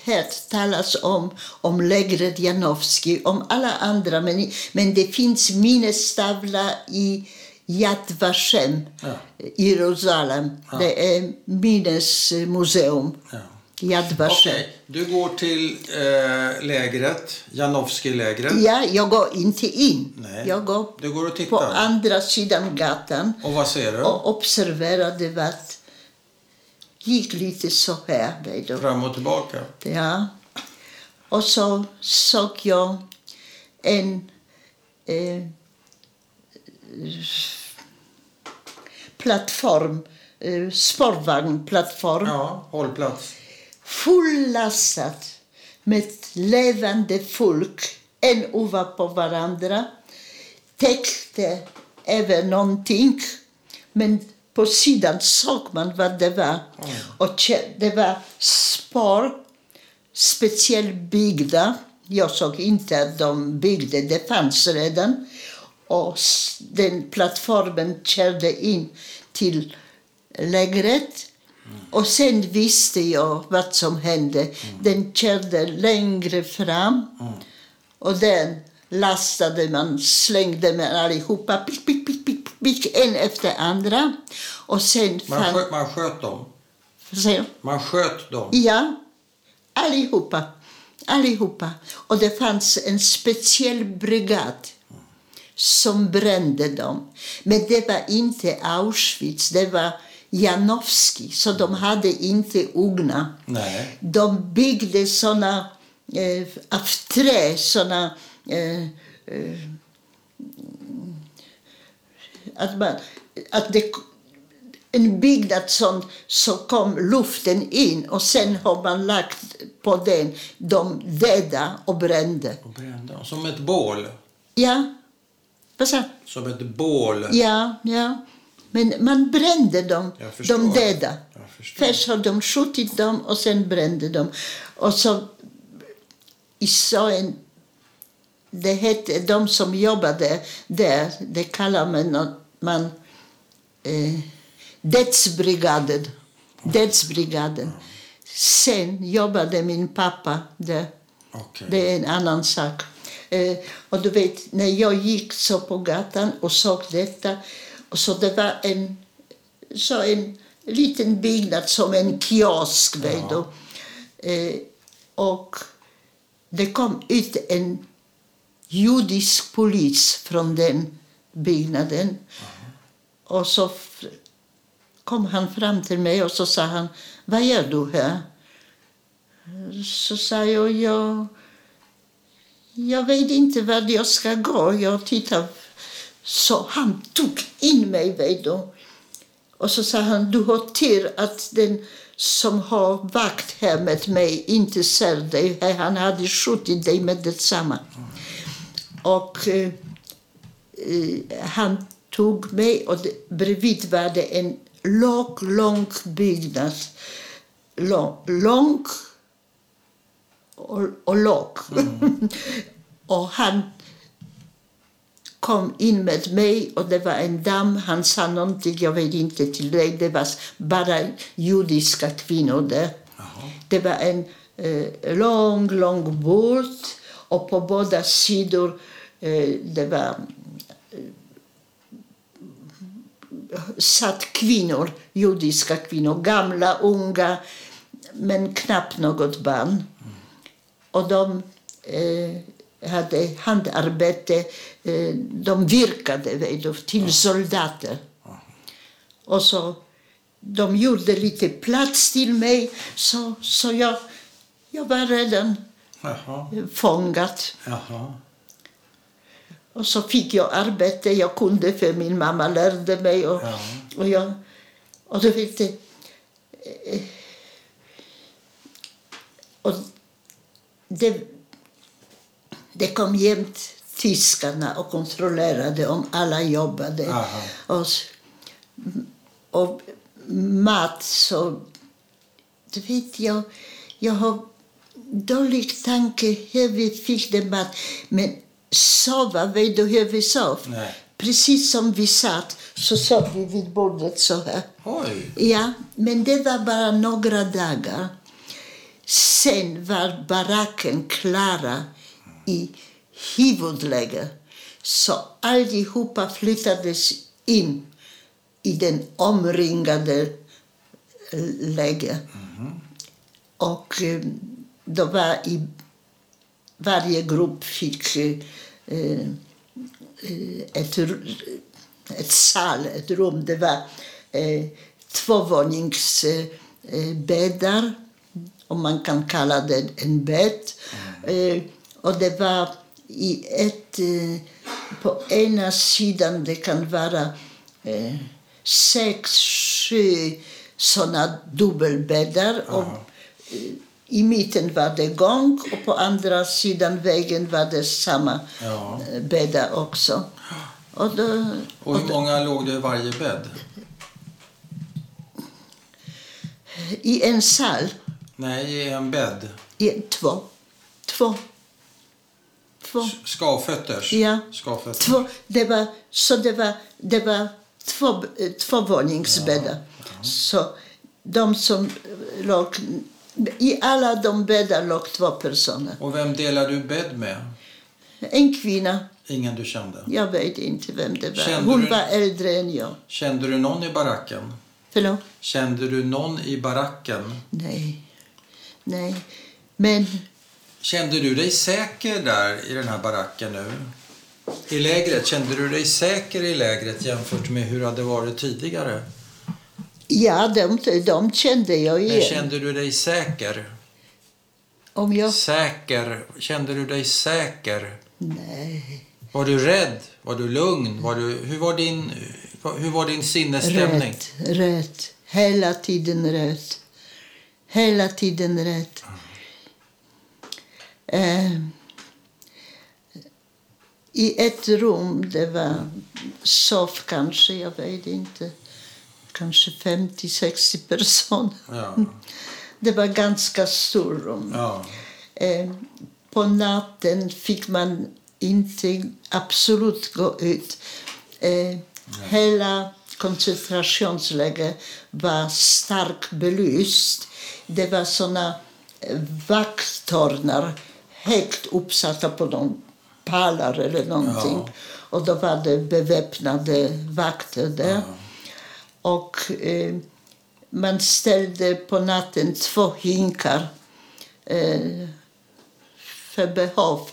hört talas om, om lägret Janowski, om alla andra, men, men det finns minnestavla i Yad Vashem, Ja. Jerusalem. Det är minnesmuseum. Ja. Yad Vashem. Okej, du går till eh, lägret, Janowski-lägret. Ja, jag går inte in. Nej. Jag går Du går och på tittar. andra sidan gatan. Och vad ser du? och observerade att gick lite så här. Vet du. Fram och tillbaka. Ja. Och så såg jag en eh, plattform, eh, spårvagnplattform, Ja, hållplats. Fullastad med levande folk, en ovanpå varandra, täckte över någonting, men på sidan såg man vad det var. Och kä- det var spår, speciellt byggda. Jag såg inte att de byggde, det fanns redan. Och den plattformen körde in till lägret. Och sen visste jag vad som hände. Den körde längre fram. Och den lastade man, slängde man allihopa, pick, pick, pick, pick, pick, en efter andra. Och sen Man, fann... sköt, man sköt dem. Sen, Man sköt dem. Ja, allihopa. Allihopa. Och det fanns en speciell brigad som brände dem. Men det var inte Auschwitz, det var Janowski, så de hade inte ugnar. Nej. De byggde såna eh, av trä, såna... Eh, eh, att man, att det, en byggnad som, så kom luften in och sen har man lagt på den de döda och brände. Och brände. Som ett bål. Ja, vad sa Som ett bål. Ja, ja. Men man brände dem, de döda. Först har de skjutit dem och sen brände de. Och så i så en... Det hette, de som jobbade där, det kallar man, man eh, dödsbrigaden. Dödsbrigaden. Sen jobbade min pappa där. Okej. Det är en annan sak. Eh, och du vet, när jag gick så på gatan och såg detta, och så det var en, så en liten byggnad som en kiosk, du. Eh, och det kom ut en judisk polis från den byggnaden. Och så kom han fram till mig och så sa han, vad gör du här? Så sa jag, jag, jag vet inte vart jag ska gå. Jag tittar. Så han tog in mig, vet du. Och så sa han, du har tur att den som har vakt här med mig inte ser dig. Han hade skjutit dig med detsamma. Och eh, han tog mig och det, bredvid var det en lång, lång byggnad. Lång, lång och, och låg. och han kom in med mig och det var en dam. Han sa någonting, jag vet inte till dig. Det var bara judiska kvinnor där. Det var en eh, lång, lång bord och på båda sidor eh, det var eh, satt kvinnor, judiska kvinnor, gamla, unga, men knappt något barn. Och de eh, hade handarbete, de virkade du, till soldater. Och så de gjorde lite plats till mig, så, så jag, jag var redan Jaha. fångad. Jaha. Och så fick jag arbete. Jag kunde för min mamma lärde mig. Och, och, jag, och du vet eh, och det, det kom jämt tyskarna och kontrollerade om alla jobbade. Aha. Och, och mat så... Du vet, jag, jag har dålig tanke hur vi fick det mat. Men sova, vet du hur vi sov? Nej. Precis som vi satt så sov vi vid bordet så här. Oj. Ja, men det var bara några dagar. Sen var baracken klara i huvudläge. Så allihopa flyttades in i den omringade läge. Och eh, då var i varje grupp fick eh, eh, ett, ett sal, ett rum. Det var eh, tvåvåningsbäddar, om man kan kalla det en bädd. Eh, och det var i ett... Eh, på ena sidan det kan vara eh, sex, sju såna dubbelbäddar. Och, eh, I mitten var det gång och på andra sidan vägen var det samma Ja. eh, bäddar också. Och då, Och hur många låg det i varje bädd? I en sal, Nej, i en bädd. i två. Två. Två. Skavfötters? Ja. Skavfötters. Två, det var, så det var, det var två, tvåvåningsbäddar. Så de som låg... I alla de bäddar låg två personer. Och vem delar du bädd med? En kvinna, Ingen du kände? jag vet inte vem det var. Kände Hon du- var äldre än jag. Kände du någon i baracken? Förlåt? Kände du någon i baracken? Nej. Nej. Men Kände du dig säker där i den här baracken nu? I lägret, kände du dig säker i lägret jämfört med hur det hade varit tidigare? ja, de, de kände jag Men igen. kände du dig säker? Om jag... Säker? Kände du dig säker? Nej. Var du rädd? Var du lugn? Var du, hur, var din, hur var din sinnesstämning? Rätt, rätt. Hela tiden rätt. Hela tiden rätt. Eh, I ett rum, det var sov kanske, jag vet inte, kanske 50-60 personer. Ja. Det var ganska stort rum. ja. Eh, på natten fick man inte absolut gå ut. Eh, hela koncentrationslägret var starkt belyst. Det var såna vakttornar högt uppsatta på någon pallar eller någonting. Ja. Och då var det beväpnade vakter där. Och eh, man ställde på natten två hinkar eh, för behov.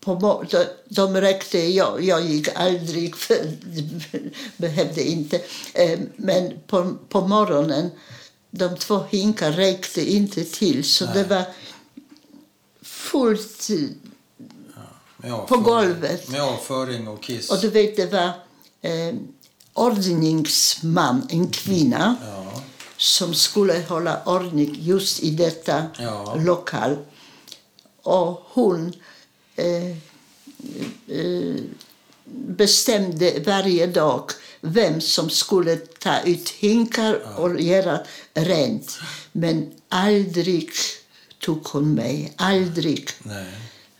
På, de, de räckte, jag, jag gick aldrig, för behövde inte. Eh, men på, på morgonen, de två hinkar räckte inte till. Så det var fullt. Med avföring. På golvet. Med avföring och kiss. Och du vet, det var eh, ordningsman, en kvinna Ja. som skulle hålla ordning just i detta Ja. lokal. Och hon eh, eh, bestämde varje dag vem som skulle ta ut hinkar och göra rent. Men aldrig tog hon mig. Aldrig. Nej.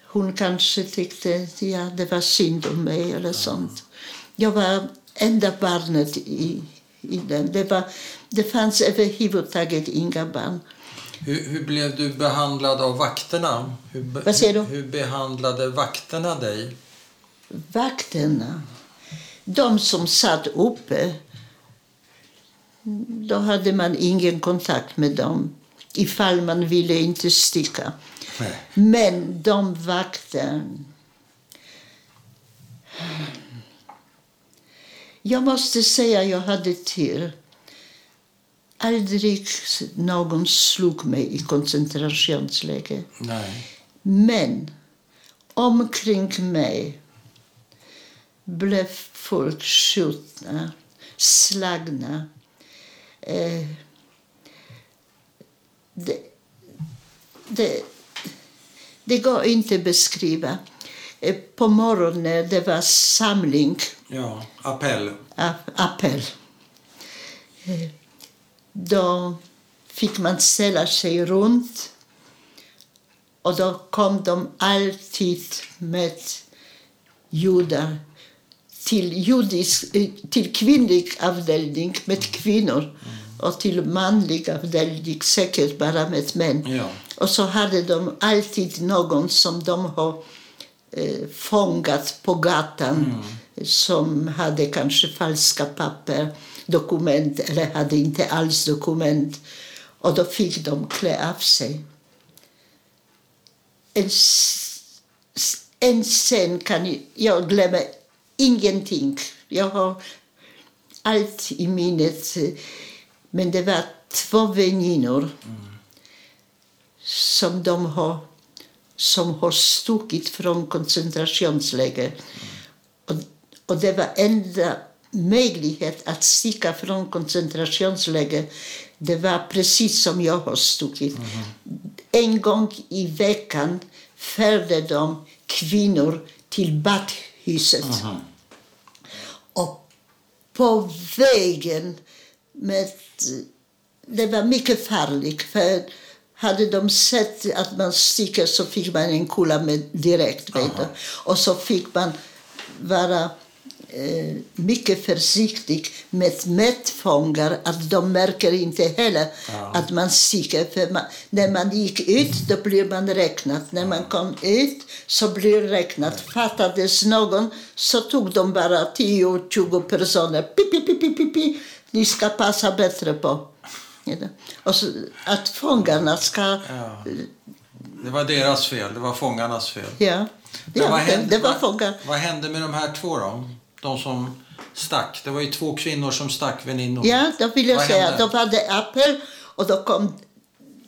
Hon kanske tyckte ja, det var synd om mig eller sånt. Jag var enda barnet i, i den. Det, var, det fanns överhuvudtaget inga barn. Hur, hur blev du behandlad av vakterna? Hur, Vad säger du? Hur behandlade vakterna dig? Vakterna, de som satt uppe, då hade man ingen kontakt med dem ifall man ville inte sticka. Nej. Men de vakter... Jag måste säga jag hade tur. Aldrig någon slog mig i koncentrationsläger. Nej. Men omkring mig blev folk skjutna, slagna. Eh, det, det, det går inte att beskriva. Eh, på morgonen det var samling, Ja, appell. a- appell. Eh, då fick man ställa sig runt och då kom de alltid med judar till, judisk, eh, till kvinnlig avdelning med kvinnor och till manlig avdelning säkert bara med män. Ja. Och så hade de alltid någon som de har eh, fångat på gatan som hade kanske falska papper, dokument eller hade inte alls dokument. Och då fick de klä av sig. En, en scen kan jag, jag glömmer ingenting. Jag har allt i minnet. Men det var två väninnor som de har som har stuckit från koncentrationsläger. Och, och det var enda möjlighet att sticka från koncentrationsläger. Det var precis som jag har stuckit. En gång i veckan förde de kvinnor till badhuset. Och på vägen med... Det var mycket farligt. För hade de sett att man sticker så fick man en kula med direkt. Vet du. Och så fick man vara eh, mycket försiktig med medfångar. Att de märker inte heller att man sticker. För man, när man gick ut då blir man räknad. När man kom ut så blir räknat. Fattades någon så tog de bara 10-20 personer. Pi, pi, pi, pi, pi, pi. Ni ska passa bättre på. Och så, att fångarna ska... Ja. Det var deras fel. Det var fångarnas fel. Ja, ja vad hände- det var fångar. Vad hände med de här två då? De som stack. Det var ju två kvinnor som stack väninnor. Ja, då vill jag Vad säga. hände? Då var det appel och då kom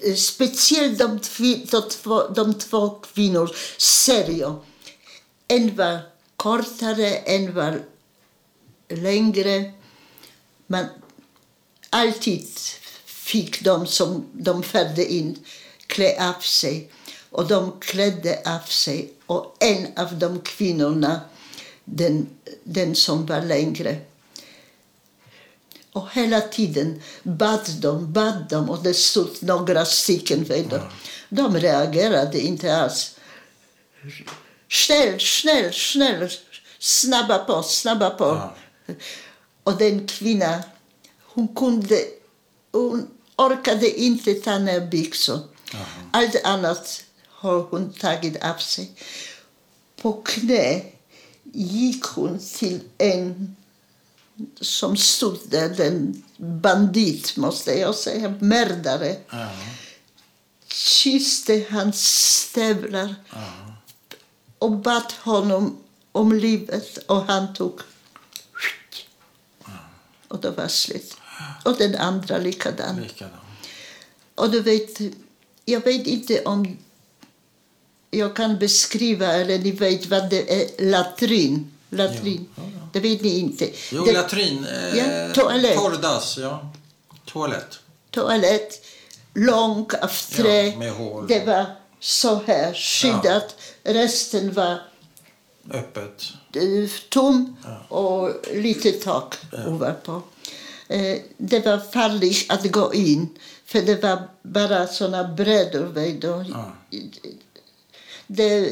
eh, speciellt de, de, två, de två kvinnor, serio. En var kortare, en var längre. Men alltid fick de som de förde in klä av sig. Och de klädde av sig. Och en av de kvinnorna, den, den som var längre, och hela tiden bad de, bad de och det stod några stycken. Vet du. De reagerade inte alls. Snäll, snäll, snäll, snabba på, snabba på. Och den kvinnan, hon kunde, hon orkade inte ta ner byxor. Allt annat har hon tagit av sig. På knä gick hon till en som stod där, den bandit måste jag säga, mördare. Ja. Kysste hans stövlar och bad honom om livet och han tog och det var slut. Och den andra likadan. Likadant. Och du vet, jag vet inte om jag kan beskriva eller ni vet vad det är, latrin. Latrin. Det vet ni inte. Jo, det, latrin. Eh, Ja, toalett. Torrdass, ja. Toalett. toalett, lång av trä. Ja, med hål. Det var så här skyddat. Resten var öppet? Tom och lite tak ovanpå. Eh, Det var farligt att gå in, för det var bara såna brädor. Det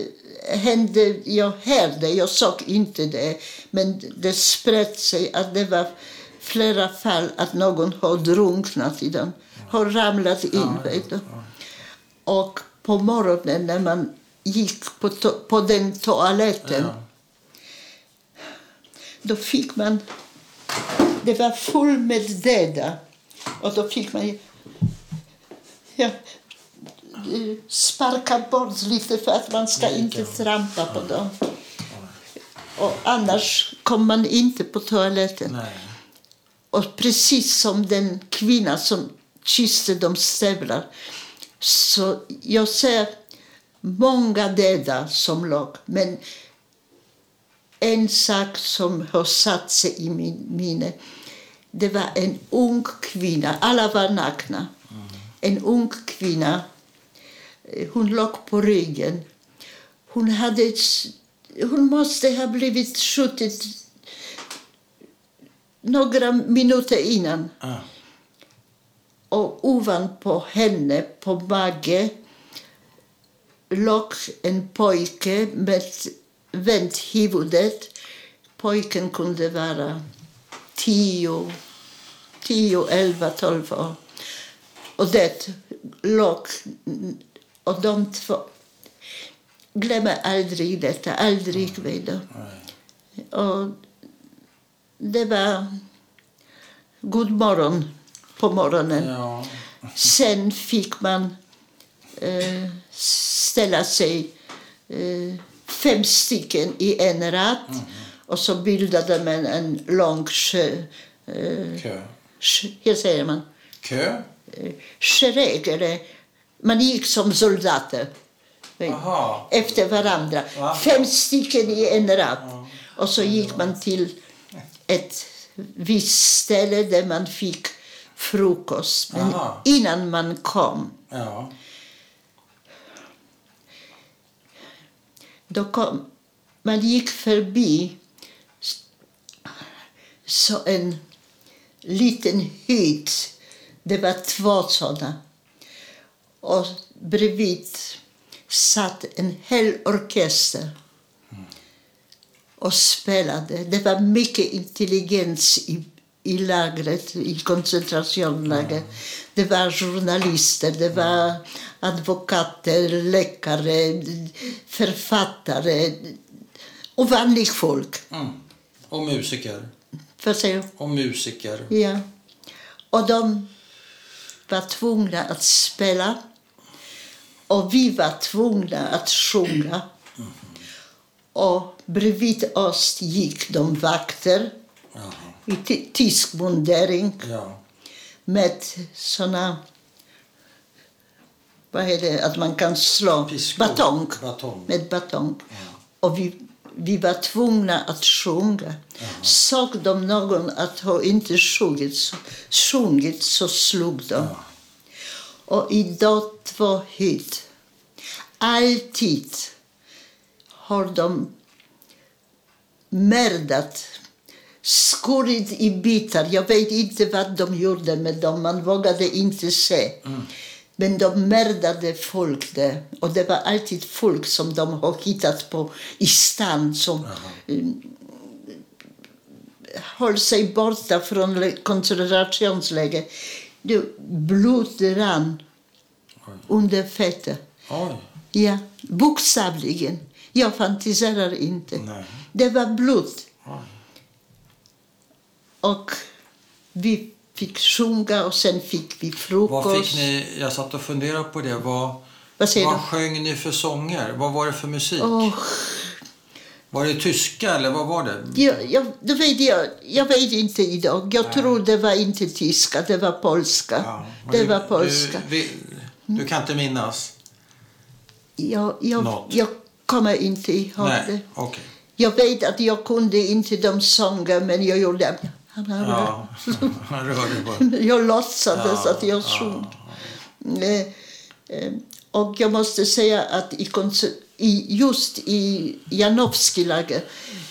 hände, jag hörde, jag såg inte det, men det spred sig att det var flera fall att någon har drunknat i den, har ramlat in. Och på morgonen när man gick på, på den toaletten. Då fick man... Det var full med döda. Och då fick man ja, sparka bort lite för att man ska inte trampa på dem. Och annars kom man inte på toaletten. Nej. Och precis som den kvinna som kysste de stövlar. Så jag ser många döda som låg. Men en sak som har satt sig i min minne. Det var en ung kvinna. Alla var nakna. En ung kvinna. eh, Hon låg på ryggen. Hon, hade, hon måste ha blivit skjuten några minuter innan. Ja. Och ovanpå henne, på mage, låg en pojke med vänt huvudet. Pojken kunde vara tio, tio, elva, tolv år. Och det låg... Och de två... Glömmer aldrig detta, aldrig. Vet du. Och det var god morgon på morgonen. Ja. Sen fick man eh, ställa sig eh, fem stycken i en rad. Och så bildade man en lång sjö, eh, Kö. sjö, hur säger man? Kö? Eh, Schereg, eller man gick som soldater. Aha. Efter varandra. Va? Fem stycken i en rad. Och så gick man till ett visst ställe där man fick frukost. Men Aha. innan man kom, Ja. Då kom man gick förbi så en liten hytt. Det var två sådana. Och bredvid satt en hel orkester och spelade. Det var mycket intelligens i, i lagret, i koncentrationslägret. Det var journalister, det var advokater, läkare, författare och vanligt folk. Mm. Och musiker. Vad säger du? Och musiker. Ja. Och de var tvungna att spela. Och vi var tvungna att sjunga. Och bredvid oss gick de vakter Jaha. I ty- tysk mundering Ja. med såna... Vad är det? Att man kan slå? Piskor. Batong. Batong. Med batong. Och vi, vi var tvungna att sjunga. Såg de någon att ha inte sjungit sjungit så slog de. Och i de två hytt, alltid har de mördat, skurit i bitar. Jag vet inte vad de gjorde med dem, man vågade inte se. Men de mördade folk där. Och det var alltid folk som de har hittat på i stan som mm, höll sig borta från koncentrationsläger. Blod rann under fötter. Oj. Ja, bokstavligen. Jag fantiserar inte. Nej. Det var blod. Oj. Och vi fick sjunga och sen fick vi frukost. Vad fick ni, jag satt och funderade på det. Vad, Vad vad sjöng ni för sånger? Vad var det för musik? Åh, Var det tyska eller vad var det? jag, jag, det vet jag, jag vet inte idag. Jag tror det var inte tyska, det var polska. Ja, det du- var polska. Du, vi, du kan inte minnas? Jag, jag, jag kommer inte ihåg det. Nej, okej. Jag vet att jag kunde inte de sånger, men jag gjorde... Ja, han rörde på. Jag låtsades Ja, att jag ja, sjöng. Eh, eh, Och jag måste säga att i just i Janowski-läger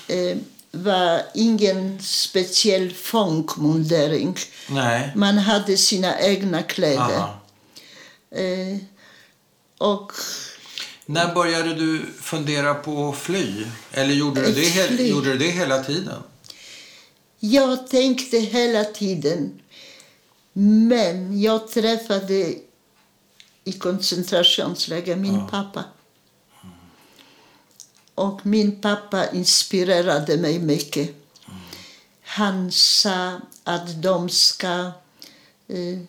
eh, var ingen speciell fångmundering. Nej. Man hade sina egna kläder. Eh, och När började du fundera på att fly? Eller gjorde du, det, fly. gjorde du det hela tiden? Jag tänkte hela tiden. Men jag träffade i koncentrationsläger min Ja. pappa. Och min pappa inspirerade mig mycket. Han sa att de ska eh,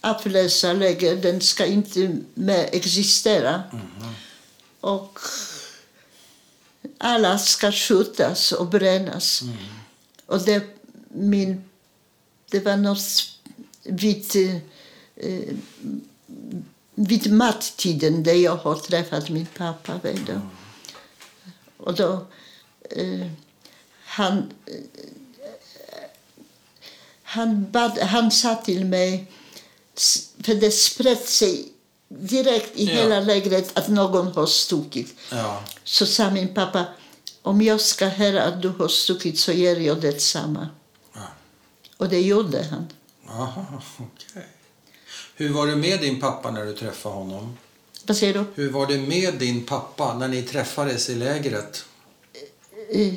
avlösa läger, den ska inte mer existera. Och alla ska skjutas och brännas. Och det, min, det var något vid, eh, vid mattiden där jag har träffat min pappa. Vet du. Och då, eh, han, eh, han, bad, han sa till mig, för det spred sig direkt i Ja. hela lägret att någon har stuckit. Ja. Så sa min pappa, om jag ska höra att du har stuckit så ger jag detsamma. Ja. Och det gjorde han. Aha, okej. Hur var det med din pappa när du träffade honom? Vad säger du? Hur var det med din pappa när ni träffades i lägret? Eh,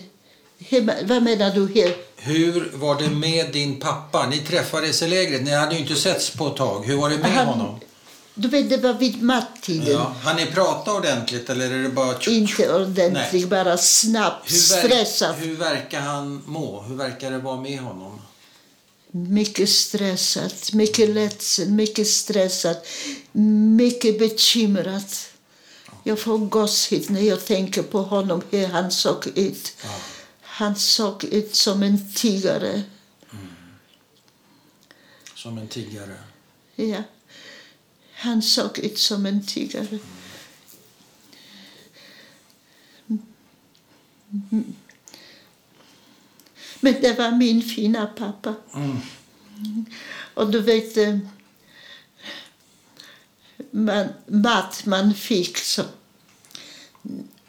hur- vad menar du här? Hur var det med din pappa? Ni träffades i lägret. Ni hade ju inte setts på ett tag. Hur var det med Han- honom? Du vet, det var vid mattiden. Ja. Han ni prata ordentligt eller är det bara... Inte ordentligt, Nej. bara snabbt, Hur, ver- stressat. hur verkar han må? Hur verkar det vara med honom? Mycket stressad, mycket ledsen, mycket stressad, mycket bekymrad. Jag får gåshud när jag tänker på honom, hur han såg ut. Han såg ut som en tiggare. Som en tiggare. Ja. Han såg ut som en tiggare. Men det var min fina pappa. Mm. Och du vet, eh, man, mat man fick så...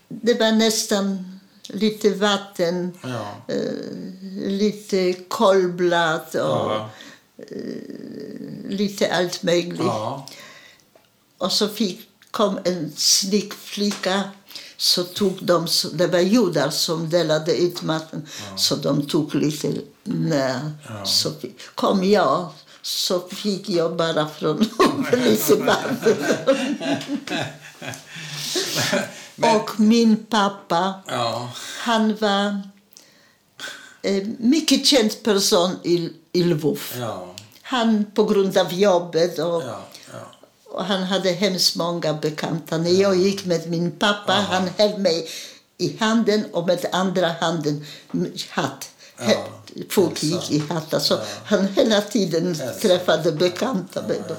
Det var nästan lite vatten, Ja. eh, lite kolblad och Ja. lite allt möjligt. ja. Och så fick, kom en snygg flicka. Så tog de, så- det var judar som delade ut maten, så de tog lite när. Så fick, kom jag, så fick jag bara från vatten. Och min pappa, Ja. han var en mycket känd person i, i Lvov. Ja. Han på grund av jobbet och Ja. Ja. Och han hade hemskt många bekanta. När jag gick med min pappa, han höll mig i handen och med andra handen hatt. Ja, Folk gick i hattar. Så han hela tiden träffade bekanta dem.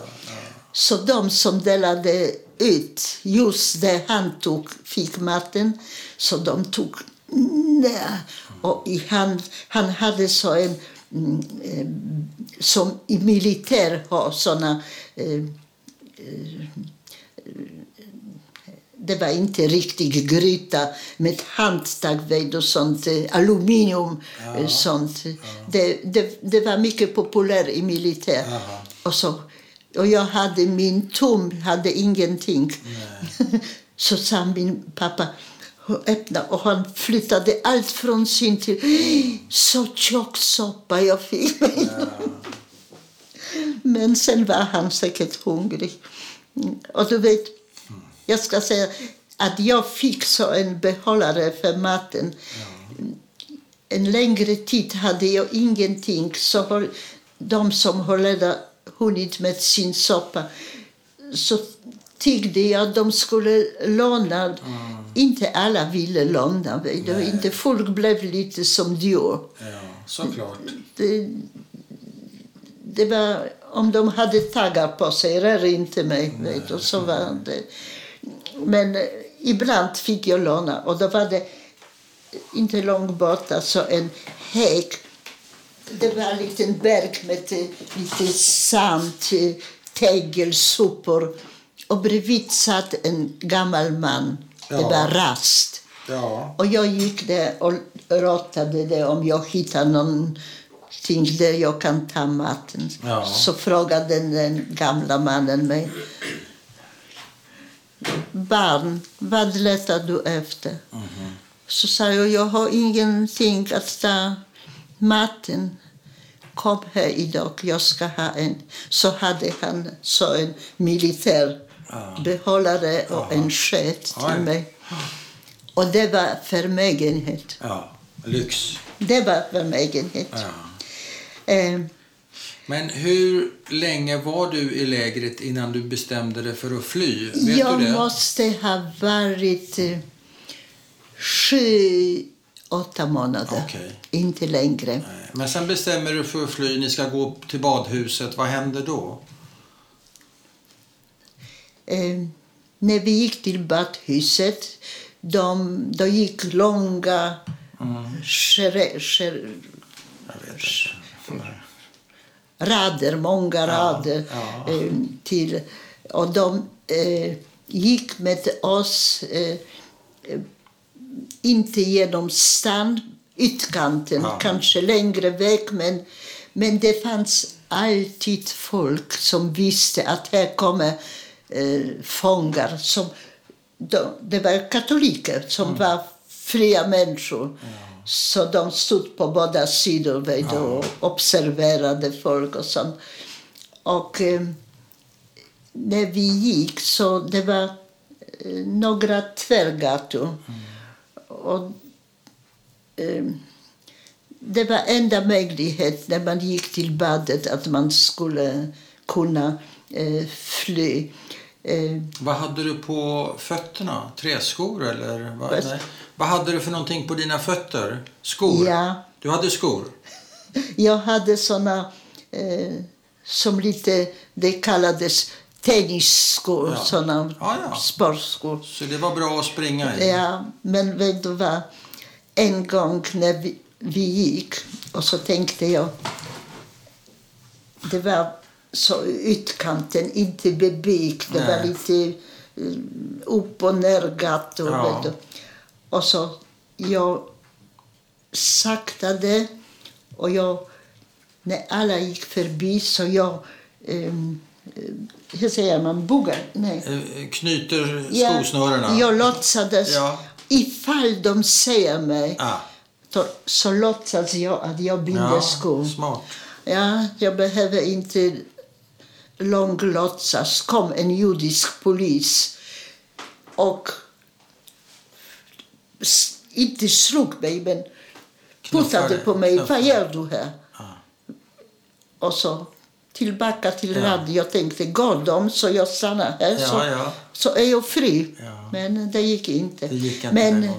Så de som delade ut, just där han tog, fick maten, så de tog nej. Och i hand, han hade så en, mm, eh, som i militär har såna eh, det var inte riktigt gryta med handtag och sånt, eh, aluminium. eh, sånt. Det, det, det var mycket populärt i militär. Och, så, och jag hade min tum, hade ingenting. så sa min pappa, öppna och han flyttade allt från sin till så tjock soppa jag fick. Men sen var han säkert hungrig. Mm, Och du vet, jag ska säga att jag fick så en behållare för maten. En längre tid hade jag ingenting. Så de som har redan hunnit med sin soppa så tiggde jag att de skulle låna. Inte alla ville låna. du. Inte folk blev lite som djur. ja. Såklart. Det, det var, om de hade taggar på sig, rör inte mig. Vet du, så var det. Men eh, ibland fick jag låna och då var det inte långt borta så en häck. Det var en liten berg med eh, lite sand, eh, tegel, sopor. och bredvid satt en gammal man. Det Ja. var rast. Ja. Och jag gick där och rådde det om jag hittade någonting där jag kan ta maten. Ja. Så frågade den gamla mannen mig. Barn, vad letar du efter? Så sa jag, jag har ingenting att ta maten. Kom här idag, jag ska ha en. Så hade han så en militär behållare och en sked till mig. Och det var förmögenhet. ja. Lyx. Det var förmögenhet. Ja. Eh, Men hur länge var du i lägret innan du bestämde dig för att fly? Vet jag måste ha varit eh, sju, åtta månader. Okej. Inte längre. Nej. Men sen bestämmer du för att fly. Ni ska gå till badhuset. Vad händer då? Eh, när vi gick till badhuset, de, då gick långa skär, skär, Jag vet inte. Rader, många rader ja. Eh, till... Och de eh, gick med oss eh, inte genom stan, ytkanten, Ja. kanske längre väg, men, men det fanns alltid folk som visste att här kommer eh, fångar. Som, de, det var katoliker som var fria människor. Så de stod på båda sidor vet du, och observerade folk och sånt. Och eh, när vi gick så det var eh, några tvärgator. Och, eh, det var enda möjlighet när man gick till badet att man skulle kunna eh, fly. Eh, Vad hade du på fötterna? Träskor eller? Vad, Vad- hade du för någonting på dina fötter? Skor? Ja. Du hade skor? Jag hade såna eh, som lite, det kallades tennisskor, Ja. såna Ja, ja. sportskor. Så det var bra att springa i? Ja, men vet du vad? En gång när vi, vi gick och så tänkte jag, det var så ytkanten, inte bebyggt, det var Nej. lite eh, upp och ner gator. Ja. Och så jag saktade och jag, när alla gick förbi så jag, um, hur säger man, buggar? Nej. Eh, Knyter Ja, skosnörena? Jag låtsades, Ja. ifall de ser mig, Ah. så, så låtsas jag att jag binder Ja, skor. smart. Ja, jag behöver inte lång låtsas. kom en judisk polis och inte slog mig, men puttade på mig. knuffade. Vad gör du här? Ah. Och så tillbaka till Ja. radio. Jag tänkte, går de så jag stannar här Ja, så, ja. så är jag fri. Ja. Men det gick inte. Det gick inte men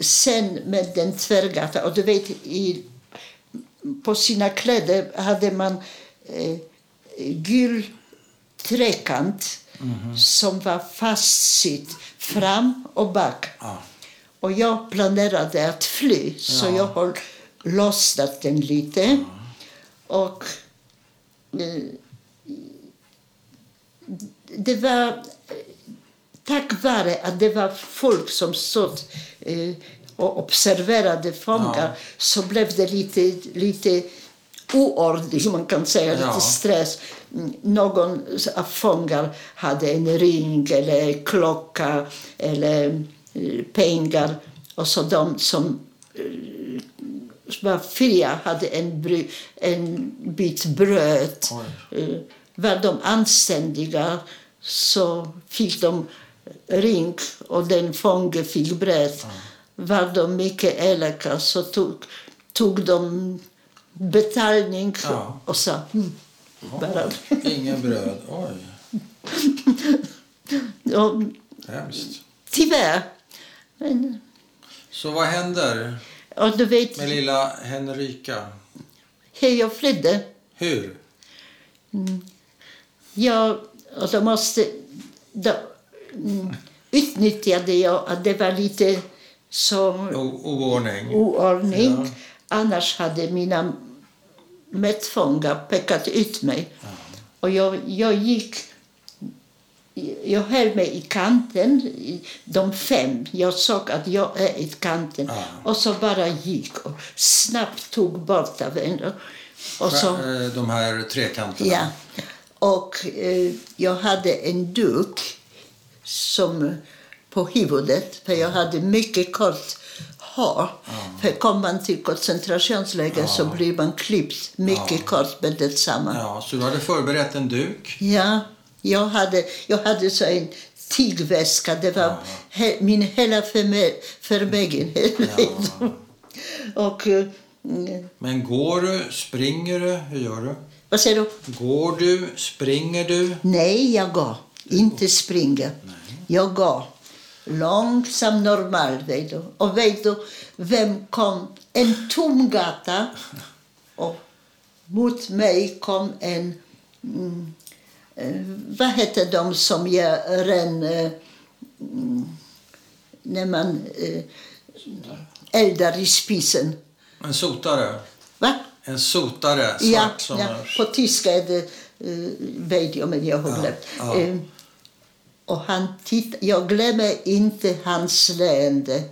sen med den tvärgatan, och du vet, i, på sina kläder hade man eh, gul trekant Mhm. som var fastsydd fram och bak. Ah. Och jag planerade att fly, så Ja. jag har lossnat den lite. Och eh, det var tack vare att det var folk som stod eh, och observerade fångar Ja. så blev det lite, lite oordning, man kan säga, Ja. lite stress. Någon av fångar hade en ring eller klocka eller pengar. Och så de som eh, var fria hade en, bry, en bit bröd. Oj. Eh, Var de anständiga så fick de ring och den fånge fick bröd. Var de mycket elaka så tog, tog de betalning Ja. och sa mm, bara. Ingen bröd. Oj, och, hemskt. tyvärr. Men, Så vad händer och du vet, med lilla Henrika? jag flydde. Hur? Jag, och då måste, då, mm, utnyttjade jag att det var lite O- oordning? oordning. Ja. Annars hade mina medfångar pekat ut mig. Och jag, jag gick jag höll mig i kanten, de fem. Jag såg att jag är i kanten. Ja. Och så bara gick och snabbt tog bort av en. Och så, Eh, De här trekanterna. ja. Och eh, jag hade en duk som på huvudet, för jag hade mycket kort hår. För kommer man till koncentrationsläger så blir man klippt mycket kort med detsamma. Ja, så du hade förberett en duk. Ja, jag hade, jag hade så en tygväska. Det var he, min hela förmö- förmögenhet. Och, eh, Men går du, springer du, hur gör du? vad säger du? Går du, springer du? Nej, jag går. Inte springa. Jag går. Långsam, normal, vet du. Och vet du vem kom? En tom gata. Och mot mig kom en... Mm, vad heter de som gör en... Eh, mm, när man eh, eldar i spisen. En sotare? Va? En sotare, svart Ja, som... ja, på tyska är det uh, jag, men jag har glömt. ja. Eh, och han titt, jag glömmer inte hans leende.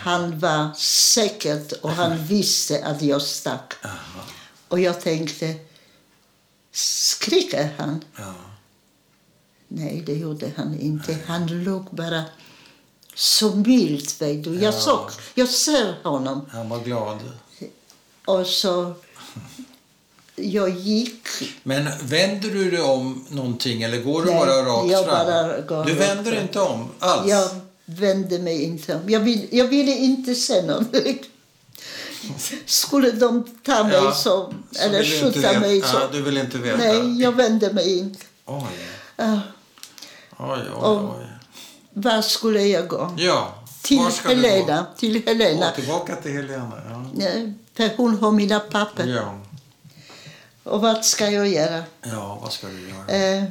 Han var säkert och han visste att jag stack. Och jag tänkte, skriker han? Ja. Nej, det gjorde han inte. Han låg bara så milt, vet du. Jag, Ja. såg, jag ser honom. Han var glad. Och så... Jag gick Men vänder du dig om någonting eller går du Nej, bara rakt jag fram? bara går du vänder inte om alls? Jag vände mig inte om. Jag, vill, jag ville inte se någon. Skulle de ta mig Ja, så eller skjuta mig så... Ja, du vill inte veta? Nej, jag vände mig inte. Oj, Ah, oj, oj. Oj. var skulle jag gå? Ja, Till Helena. Till? Helena. Åh, tillbaka till Helena. Ja. För hon har mina papper. Ja. Och vad ska jag göra? ja, vad ska du göra? Eh,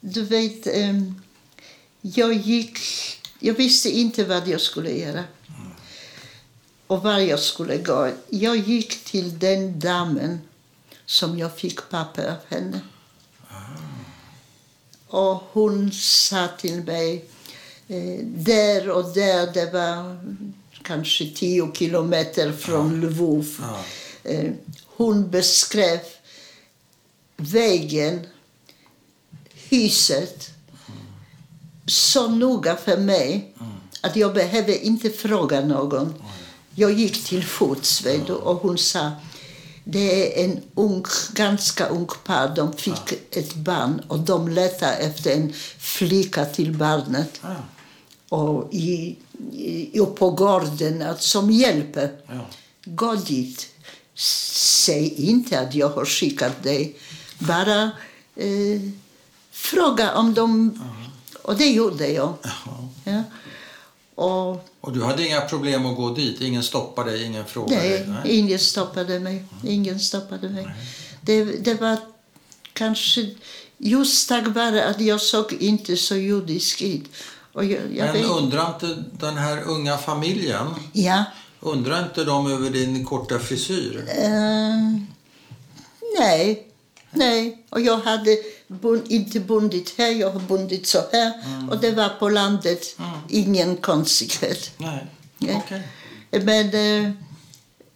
du vet, eh, jag gick... Jag visste inte vad jag skulle göra. Och var jag skulle gå. Jag gick till den damen som jag fick papper av henne. Och hon sa till mig, eh, där och där, det var kanske tio kilometer från Lvov. Ja. Eh, hon beskrev vägen, huset så noga för mig att jag behövde inte fråga någon. Jag gick till fots och hon sa det är en ung, ganska ung par. De fick ett barn och de letar efter en flicka till barnet. Ja. Och i, i, och på gården att, som hjälper. Ja. Gå dit. Säg inte att jag har skickat dig. Bara eh, fråga om de... Och det gjorde jag. Ja. Ja. Och Och du hade inga problem att gå dit? Ingen stoppade dig? Ingen frågade nej, dig? Nej. ingen stoppade mig. Ingen stoppade mig. Det, det var kanske just tack vare att jag såg inte så judisk ut. Och jag, jag Men undrar inte den här unga familjen, ja. undrar inte de över din korta frisyr? Eh, nej, nej. Och jag hade bund, inte bundit här, jag har bundit så här. Och det var på landet, ingen konstighet. Nej, Nej. okej. Men eh,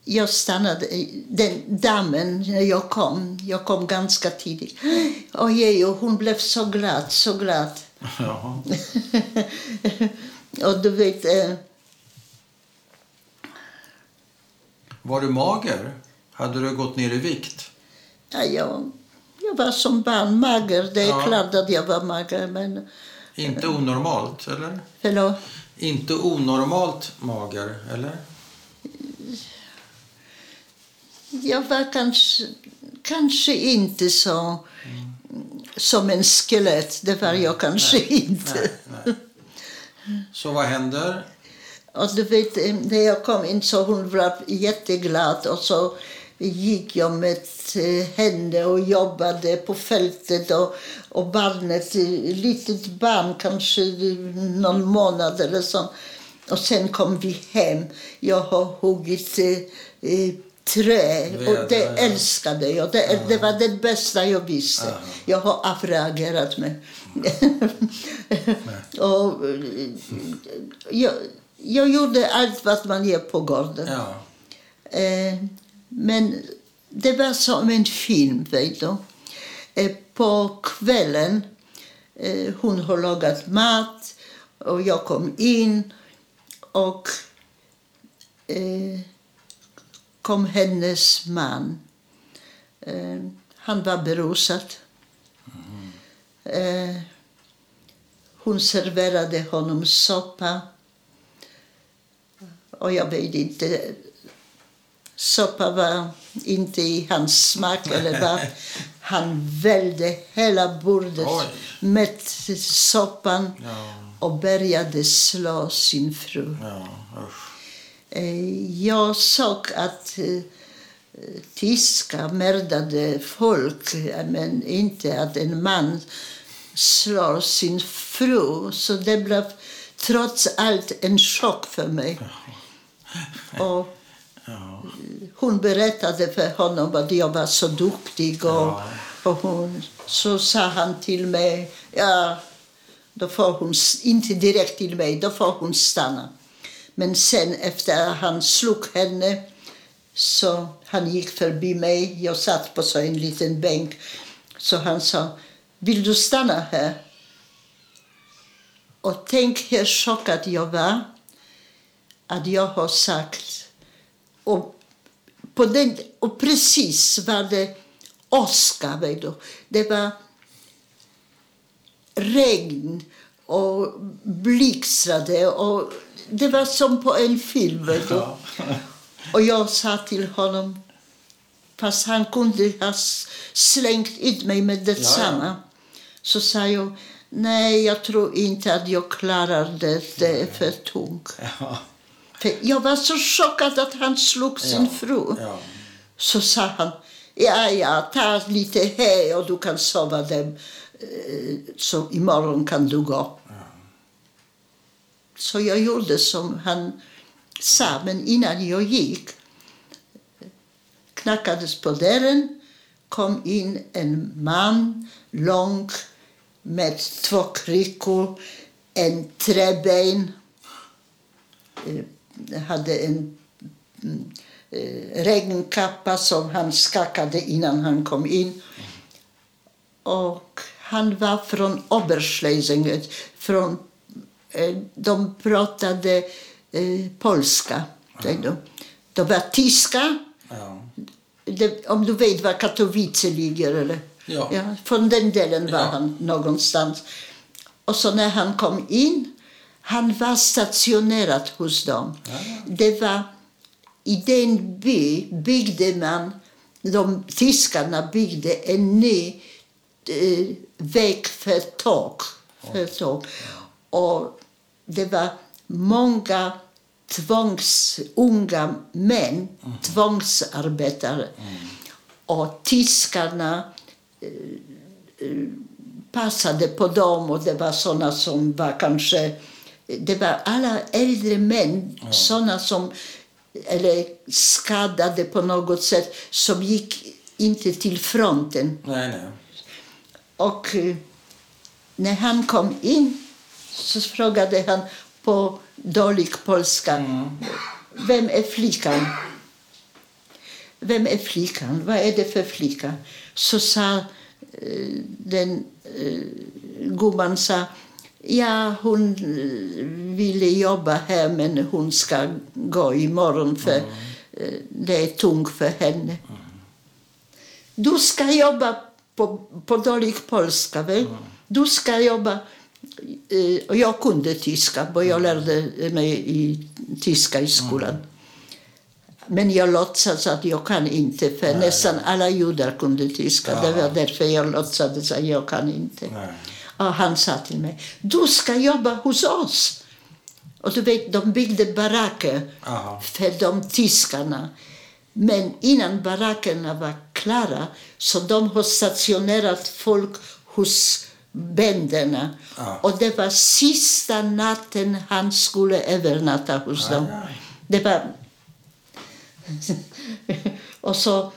jag stannade, i- den damen, när jag kom, jag kom ganska tidigt. Ojej, och hon blev så glad, så glad. Ja. och du vet, eh, Var du mager? Hade du gått ner i vikt? ja, jag, jag var som barn mager. Det är Ja. klart att jag var mager, men Inte onormalt, eller? förlåt. Inte onormalt mager, eller? Jag var kanske, kanske inte så som en skelett. Det var jag kanske inte. Nej, nej. Så vad händer? Och du vet, eh, när jag kom in så hon var jätteglad och så gick jag med henne och jobbade på fältet och, och barnet, litet barn, kanske någon månad eller så. Och sen kom vi hem. Jag har huggit eh, eh, trä. Och det älskade jag. Det, det var det bästa jag visste. Ja. Jag har avreagerat med. och, jag, jag gjorde allt vad man gör på gården. Eh, men det var som en film, vet du. Eh, på kvällen, eh, hon har lagat mat och jag kom in och eh, kom hennes man. Eh, han var berusad. Eh, hon serverade honom soppa. Och jag vet inte, soppa var inte i hans smak eller vad. Han välde hela bordet Oj. med soppan Ja. och började slå sin fru. Ja. Eh, Jag såg att eh, tyska mördade folk, men inte att en man slår sin fru. Så det blev trots allt en chock för mig. Och Ja. hon berättade för honom att jag var så duktig. Och, Ja. och hon, så sa han till mig, ja, då får hon, inte direkt till mig, då får hon stanna. Men sen efter att han slog henne så han gick förbi mig. Jag satt på så en liten bänk. Så han sa, vill du stanna här? Och tänk hur chockad jag var att jag har sagt och, på den, och precis var det åska, vet du. Det var regn och blixtrade. Och det var som på en film, vet du. Ja. Och jag sa till honom, fast han kunde ha slängt ut mig med detsamma. Så sa jag, nej, jag tror inte att jag klarar det, det är för tungt. Ja. För jag var så chockad att han slog sin fru. Så sa han, ja, ja, ta lite här och du kan sova där. eh, Så imorgon kan du gå. Så jag gjorde som han sa, men innan jag gick knackades på dörren, kom in en man, lång, med två kryckor, en träben, eh, hade en mm, eh, regnkappa som han skakade innan han kom in. Och han var från Oberschlesien, från, eh, de pratade eh, polska. du. De var tyska, Ja. det, om du vet var Katowice ligger. Eller? Ja. från den delen var Ja. han någonstans. Och så när han kom in, han var stationerad hos dem. Ja. Det var, I den by byggde man, de tyskarna byggde en ny eh, väg för tåg. För tåg. Och det var många tvångs, unga män, tvångsarbetare. Och tyskarna eh, eh, passade på dem och det var såna som var kanske... Det var alla äldre män, såna som eller skadade på något sätt, som gick inte till fronten. Nej, nej. Och eh, när han kom in så frågade han på dålig polska. Vem är flickan? Vem är flickan? Vad är det för flicka? Så sa eh, den eh, gumman sa, ja hon ville jobba här men hon ska gå imorgon för eh, det är tungt för henne. Du ska jobba på, på dålig polska, väl? Du ska jobba... eh, Och jag kunde tyska, för jag lärde mig i tyska i skolan. Men jag låtsades att jag kan inte, för nästan alla judar kunde tyska. Det var därför jag låtsades att jag kan inte. Nej. Och han sa till mig, du ska jobba hos oss. Och du vet, de byggde baracker Aha. för de tyskarna. Men innan barackerna var klara så de har stationerat folk hos bönderna. Ja. Och det var sista natten han skulle övernatta hos dem. Aj, aj. Det var och så...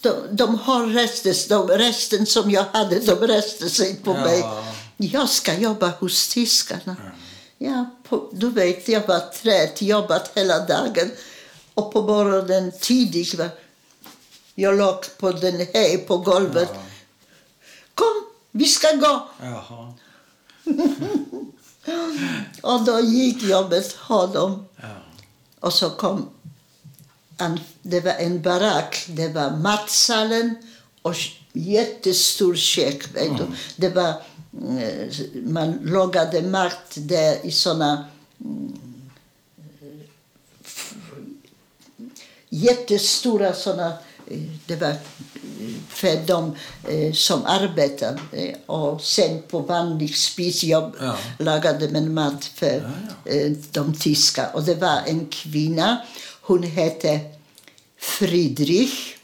De, de har restes, de resten som jag hade, de reste sig på Ja. mig. Jag ska jobba hos tyskarna. Ja, på, du vet, jag var trött, jobbat hela dagen. Och på morgonen tidigt var jag låg på den här på golvet. Ja. Kom, vi ska gå. Jaha. Och då gick jag med honom. Ja. Och så kom en, det var en barack. Det var matsalen och jättestor kök. Du. Det var, eh, man lagade mat där i såna mm, f- jättestora såna eh, det var eh, för de eh, som arbetade. Eh, Och sen på vanlig spis jag Ja. lagade man mat för Ja, eh, de tyska. Och det var en kvinna. Hon hette Friedrich.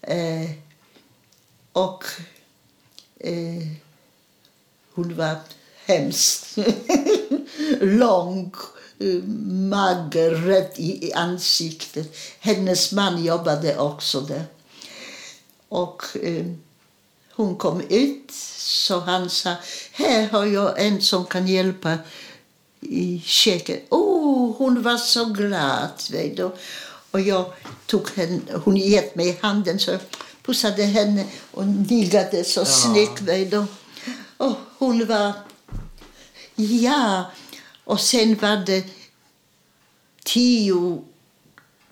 Eh, och eh, hon var hemskt lång, eh, mager, rätt i, i ansiktet. Hennes man jobbade också där. Och eh, hon kom ut, så han sa här har jag en som kan hjälpa i köket. Oh, hon var så glad. Vet du. Och jag tog henne, hon gett mig handen så jag pussade henne och niggade så snyggt. Vet du. Och hon var... Ja, och sen var det tio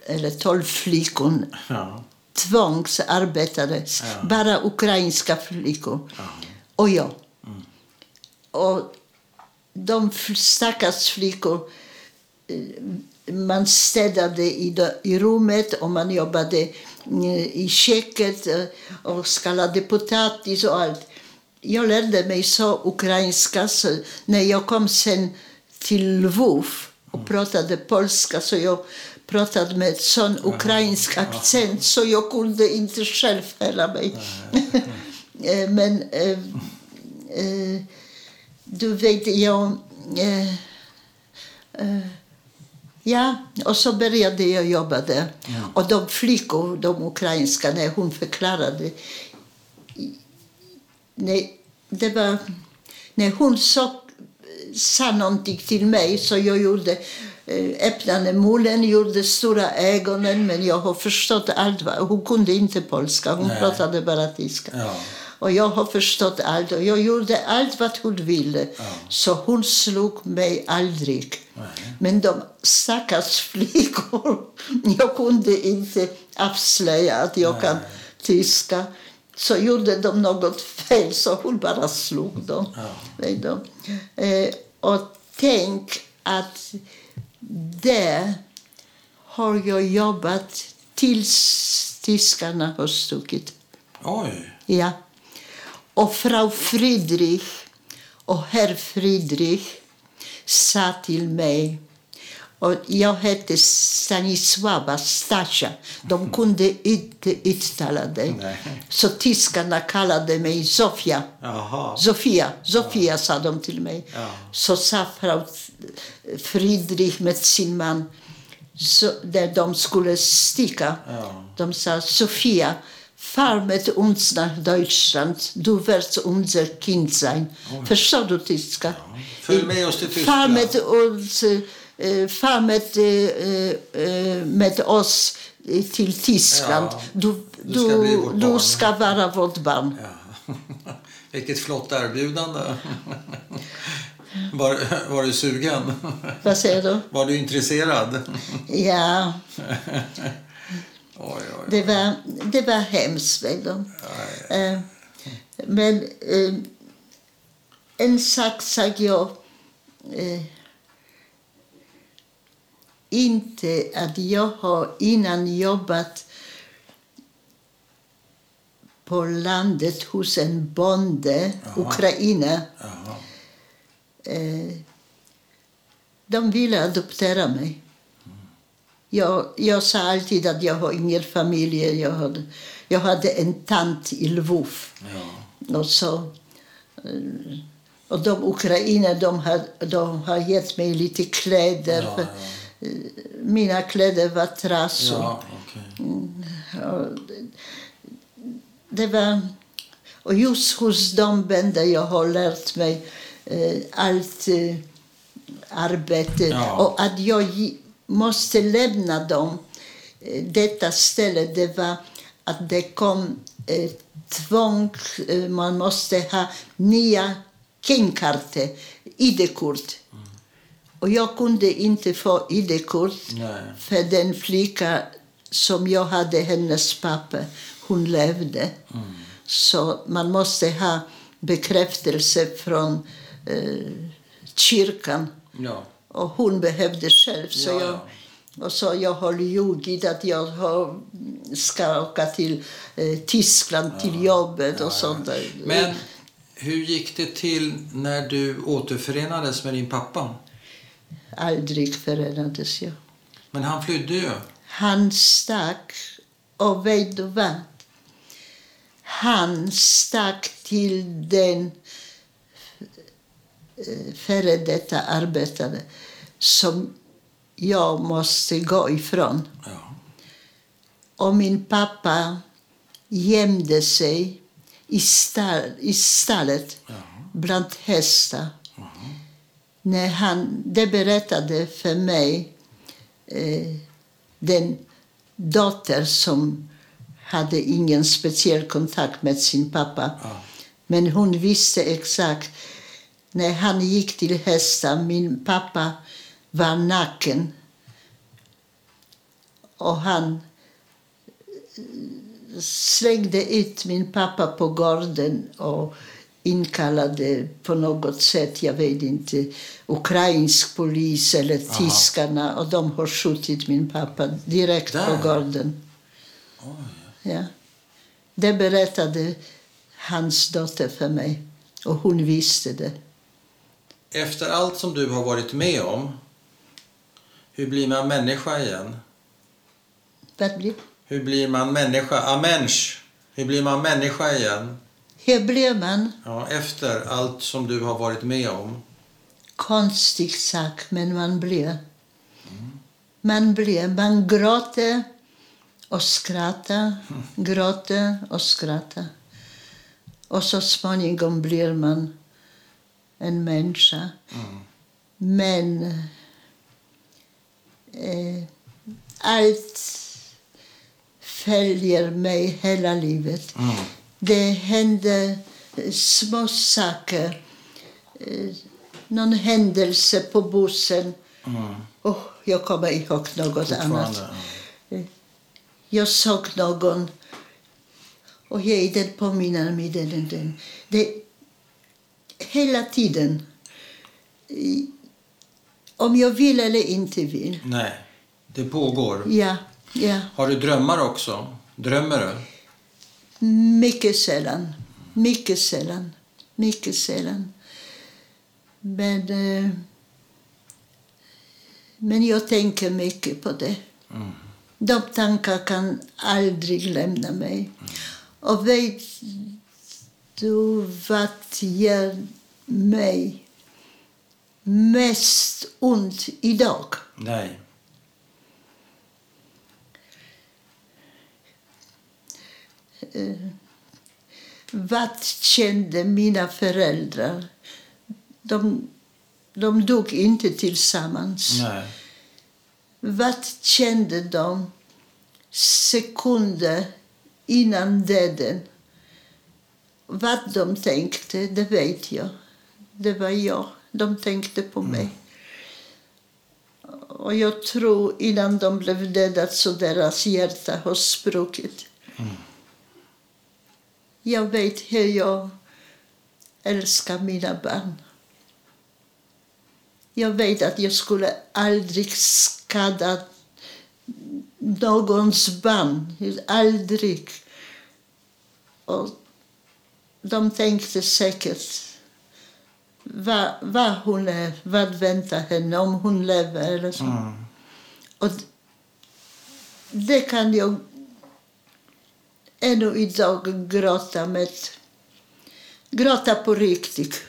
eller tolv flickor Ja. tvångsarbetade. Ja. Bara ukrainska flickor. Ja. Och jag. Och de stackars flickor... Man städade i, i rummet och man jobbade eh, i köket eh, och skallade potatis och allt. Jag lärde mig så ukrainska så när jag kom sen till Lvov och pratade polska så jag pratade med sån ukrainsk accent så jag kunde inte själv höra mig. Eh, Men eh, eh, du vet, jag... Eh, ja, och så började jag jobba där. Och de flickor, de ukrainska, när hon förklarade... Nej, det var... När hon så, sa någonting till mig så jag gjorde eh, öppnade munnen, gjorde stora ögonen men jag har förstått allt. Hon kunde inte polska, hon Nej. pratade bara tyska. Ja. Och jag har förstått allt och jag gjorde allt vad hon ville. Så hon slog mig aldrig. Men de stackars flickor, jag kunde inte avslöja att jag kan tyska. Så gjorde de något fel så hon bara slog dem. Du. Eh, och tänk att där har jag jobbat tills tyskarna har stuckit. Oj. Ja. Och Frau Friedrich och herr Friedrich sa till mig och jag hette Stanisława, Stasia. De kunde inte uttala det. Nej. Så tyskarna kallade mig Sofia. Sofia, Sofia sa de till mig. Ja. Så sa Frau Friedrich med sin man, så, där de skulle sticka, Ja. de sa Sofia, fahr mit uns nach Deutschland, du wirst unser Kind sein. Förstår du tyska? Följ med oss till Fahr Tyskland. mit uns, eh, fahr med, eh, eh, med oss till Tyskland. Ja, Du, du ska du, du ska vara vårt barn. Ja. Vilket flott erbjudande. Var, var du sugen? Vad säger du? Var du intresserad? Ja, Oj, oj, det var, det var hemskt. Eh, Men eh, en sak sa jag eh, inte att jag har innan jobbat på landet hos en bonde, Ukraina. Jaha. Eh, de ville adoptera mig. Jag, jag sa alltid att jag har ingen familj. Jag hade, jag hade en tant i Lvov. Ja. Och, så, eh, och de ukrainer de har, de har gett mig lite kläder. Ja, för, Mina kläder var trasor. Ja, okej. Och det var... Och just hos de bänder jag har lärt mig eh, allt eh, arbete. Ja. Och att jag måste lämna dem, eh, detta ställe, det var att det kom eh, tvång. Eh, man måste ha nya kinkartor, ID-kort. Och jag kunde inte få ID-kort för den flicka som jag hade, hennes pappa, hon levde. Så man måste ha bekräftelse från eh, kyrkan. Ja. Och hon behövde själv. Så Ja, jag, och så jag har ljugit att jag har, ska åka till eh, Tyskland till jobbet och sånt där. Men hur gick det till när du återförenades med din pappa? Aldrig förenades jag. Men han flydde ju. Han stack, och vet du vad? Han stack till den före detta arbetare som jag måste gå ifrån. Ja. Och min pappa gömde sig i, stall, i stallet bland hästar. När han, det berättade för mig eh, den dotter som hade ingen speciell kontakt med sin pappa. Ja. Men hon visste exakt. När han gick till hästar, min pappa var naken. Och han eh, slängde ut min pappa på gården och inkallade på något sätt, jag vet inte, ukrainsk polis eller tyskarna och de har skjutit min pappa direkt Där? på gården. Ja. Det berättade hans dotter för mig och hon visste det. Efter allt som du har varit med om, hur blir man människa igen? Vad blir? Hur blir man människa? Amensch. Hur blir man människa igen? Hur blir man? Ja, efter allt som du har varit med om. Konstig sak, men man blir. Man blir. Man gråter och skrattar, gråter och skrattar. Och så småningom blir man en människa. Men eh, allt följer mig hela livet. Det händer eh, små saker. Eh, någon händelse på bussen. Oh, jag kommer ihåg något annat. Fortfarande. Jag såg någon och jag, den påminner mig den, den. Det, hela tiden. Om jag vill eller inte vill. Nej, det pågår. Ja, ja. Har du drömmar också? Drömmer du? Mycket sällan. Mycket sällan. Mycket sällan. Men, eh, men jag tänker mycket på det. De tankar kan aldrig lämna mig. Och vet du gör mig mest ont idag? Nej. Vad kände mina föräldrar? De, de dog inte tillsammans. Nej. Vad kände de sekunder innan döden? Vad de tänkte, det vet jag. Det var jag. De tänkte på mig. Och jag tror innan de blev döda så deras hjärta har spruckit. Jag vet hur jag älskar mina barn. Jag vet att jag skulle aldrig skada någons barn. Aldrig. Och de tänkte säkert vad, vad hon är, vad väntar henne om hon lever eller så. Och d- det kan jag ännu idag gråta med. Gråta på riktigt.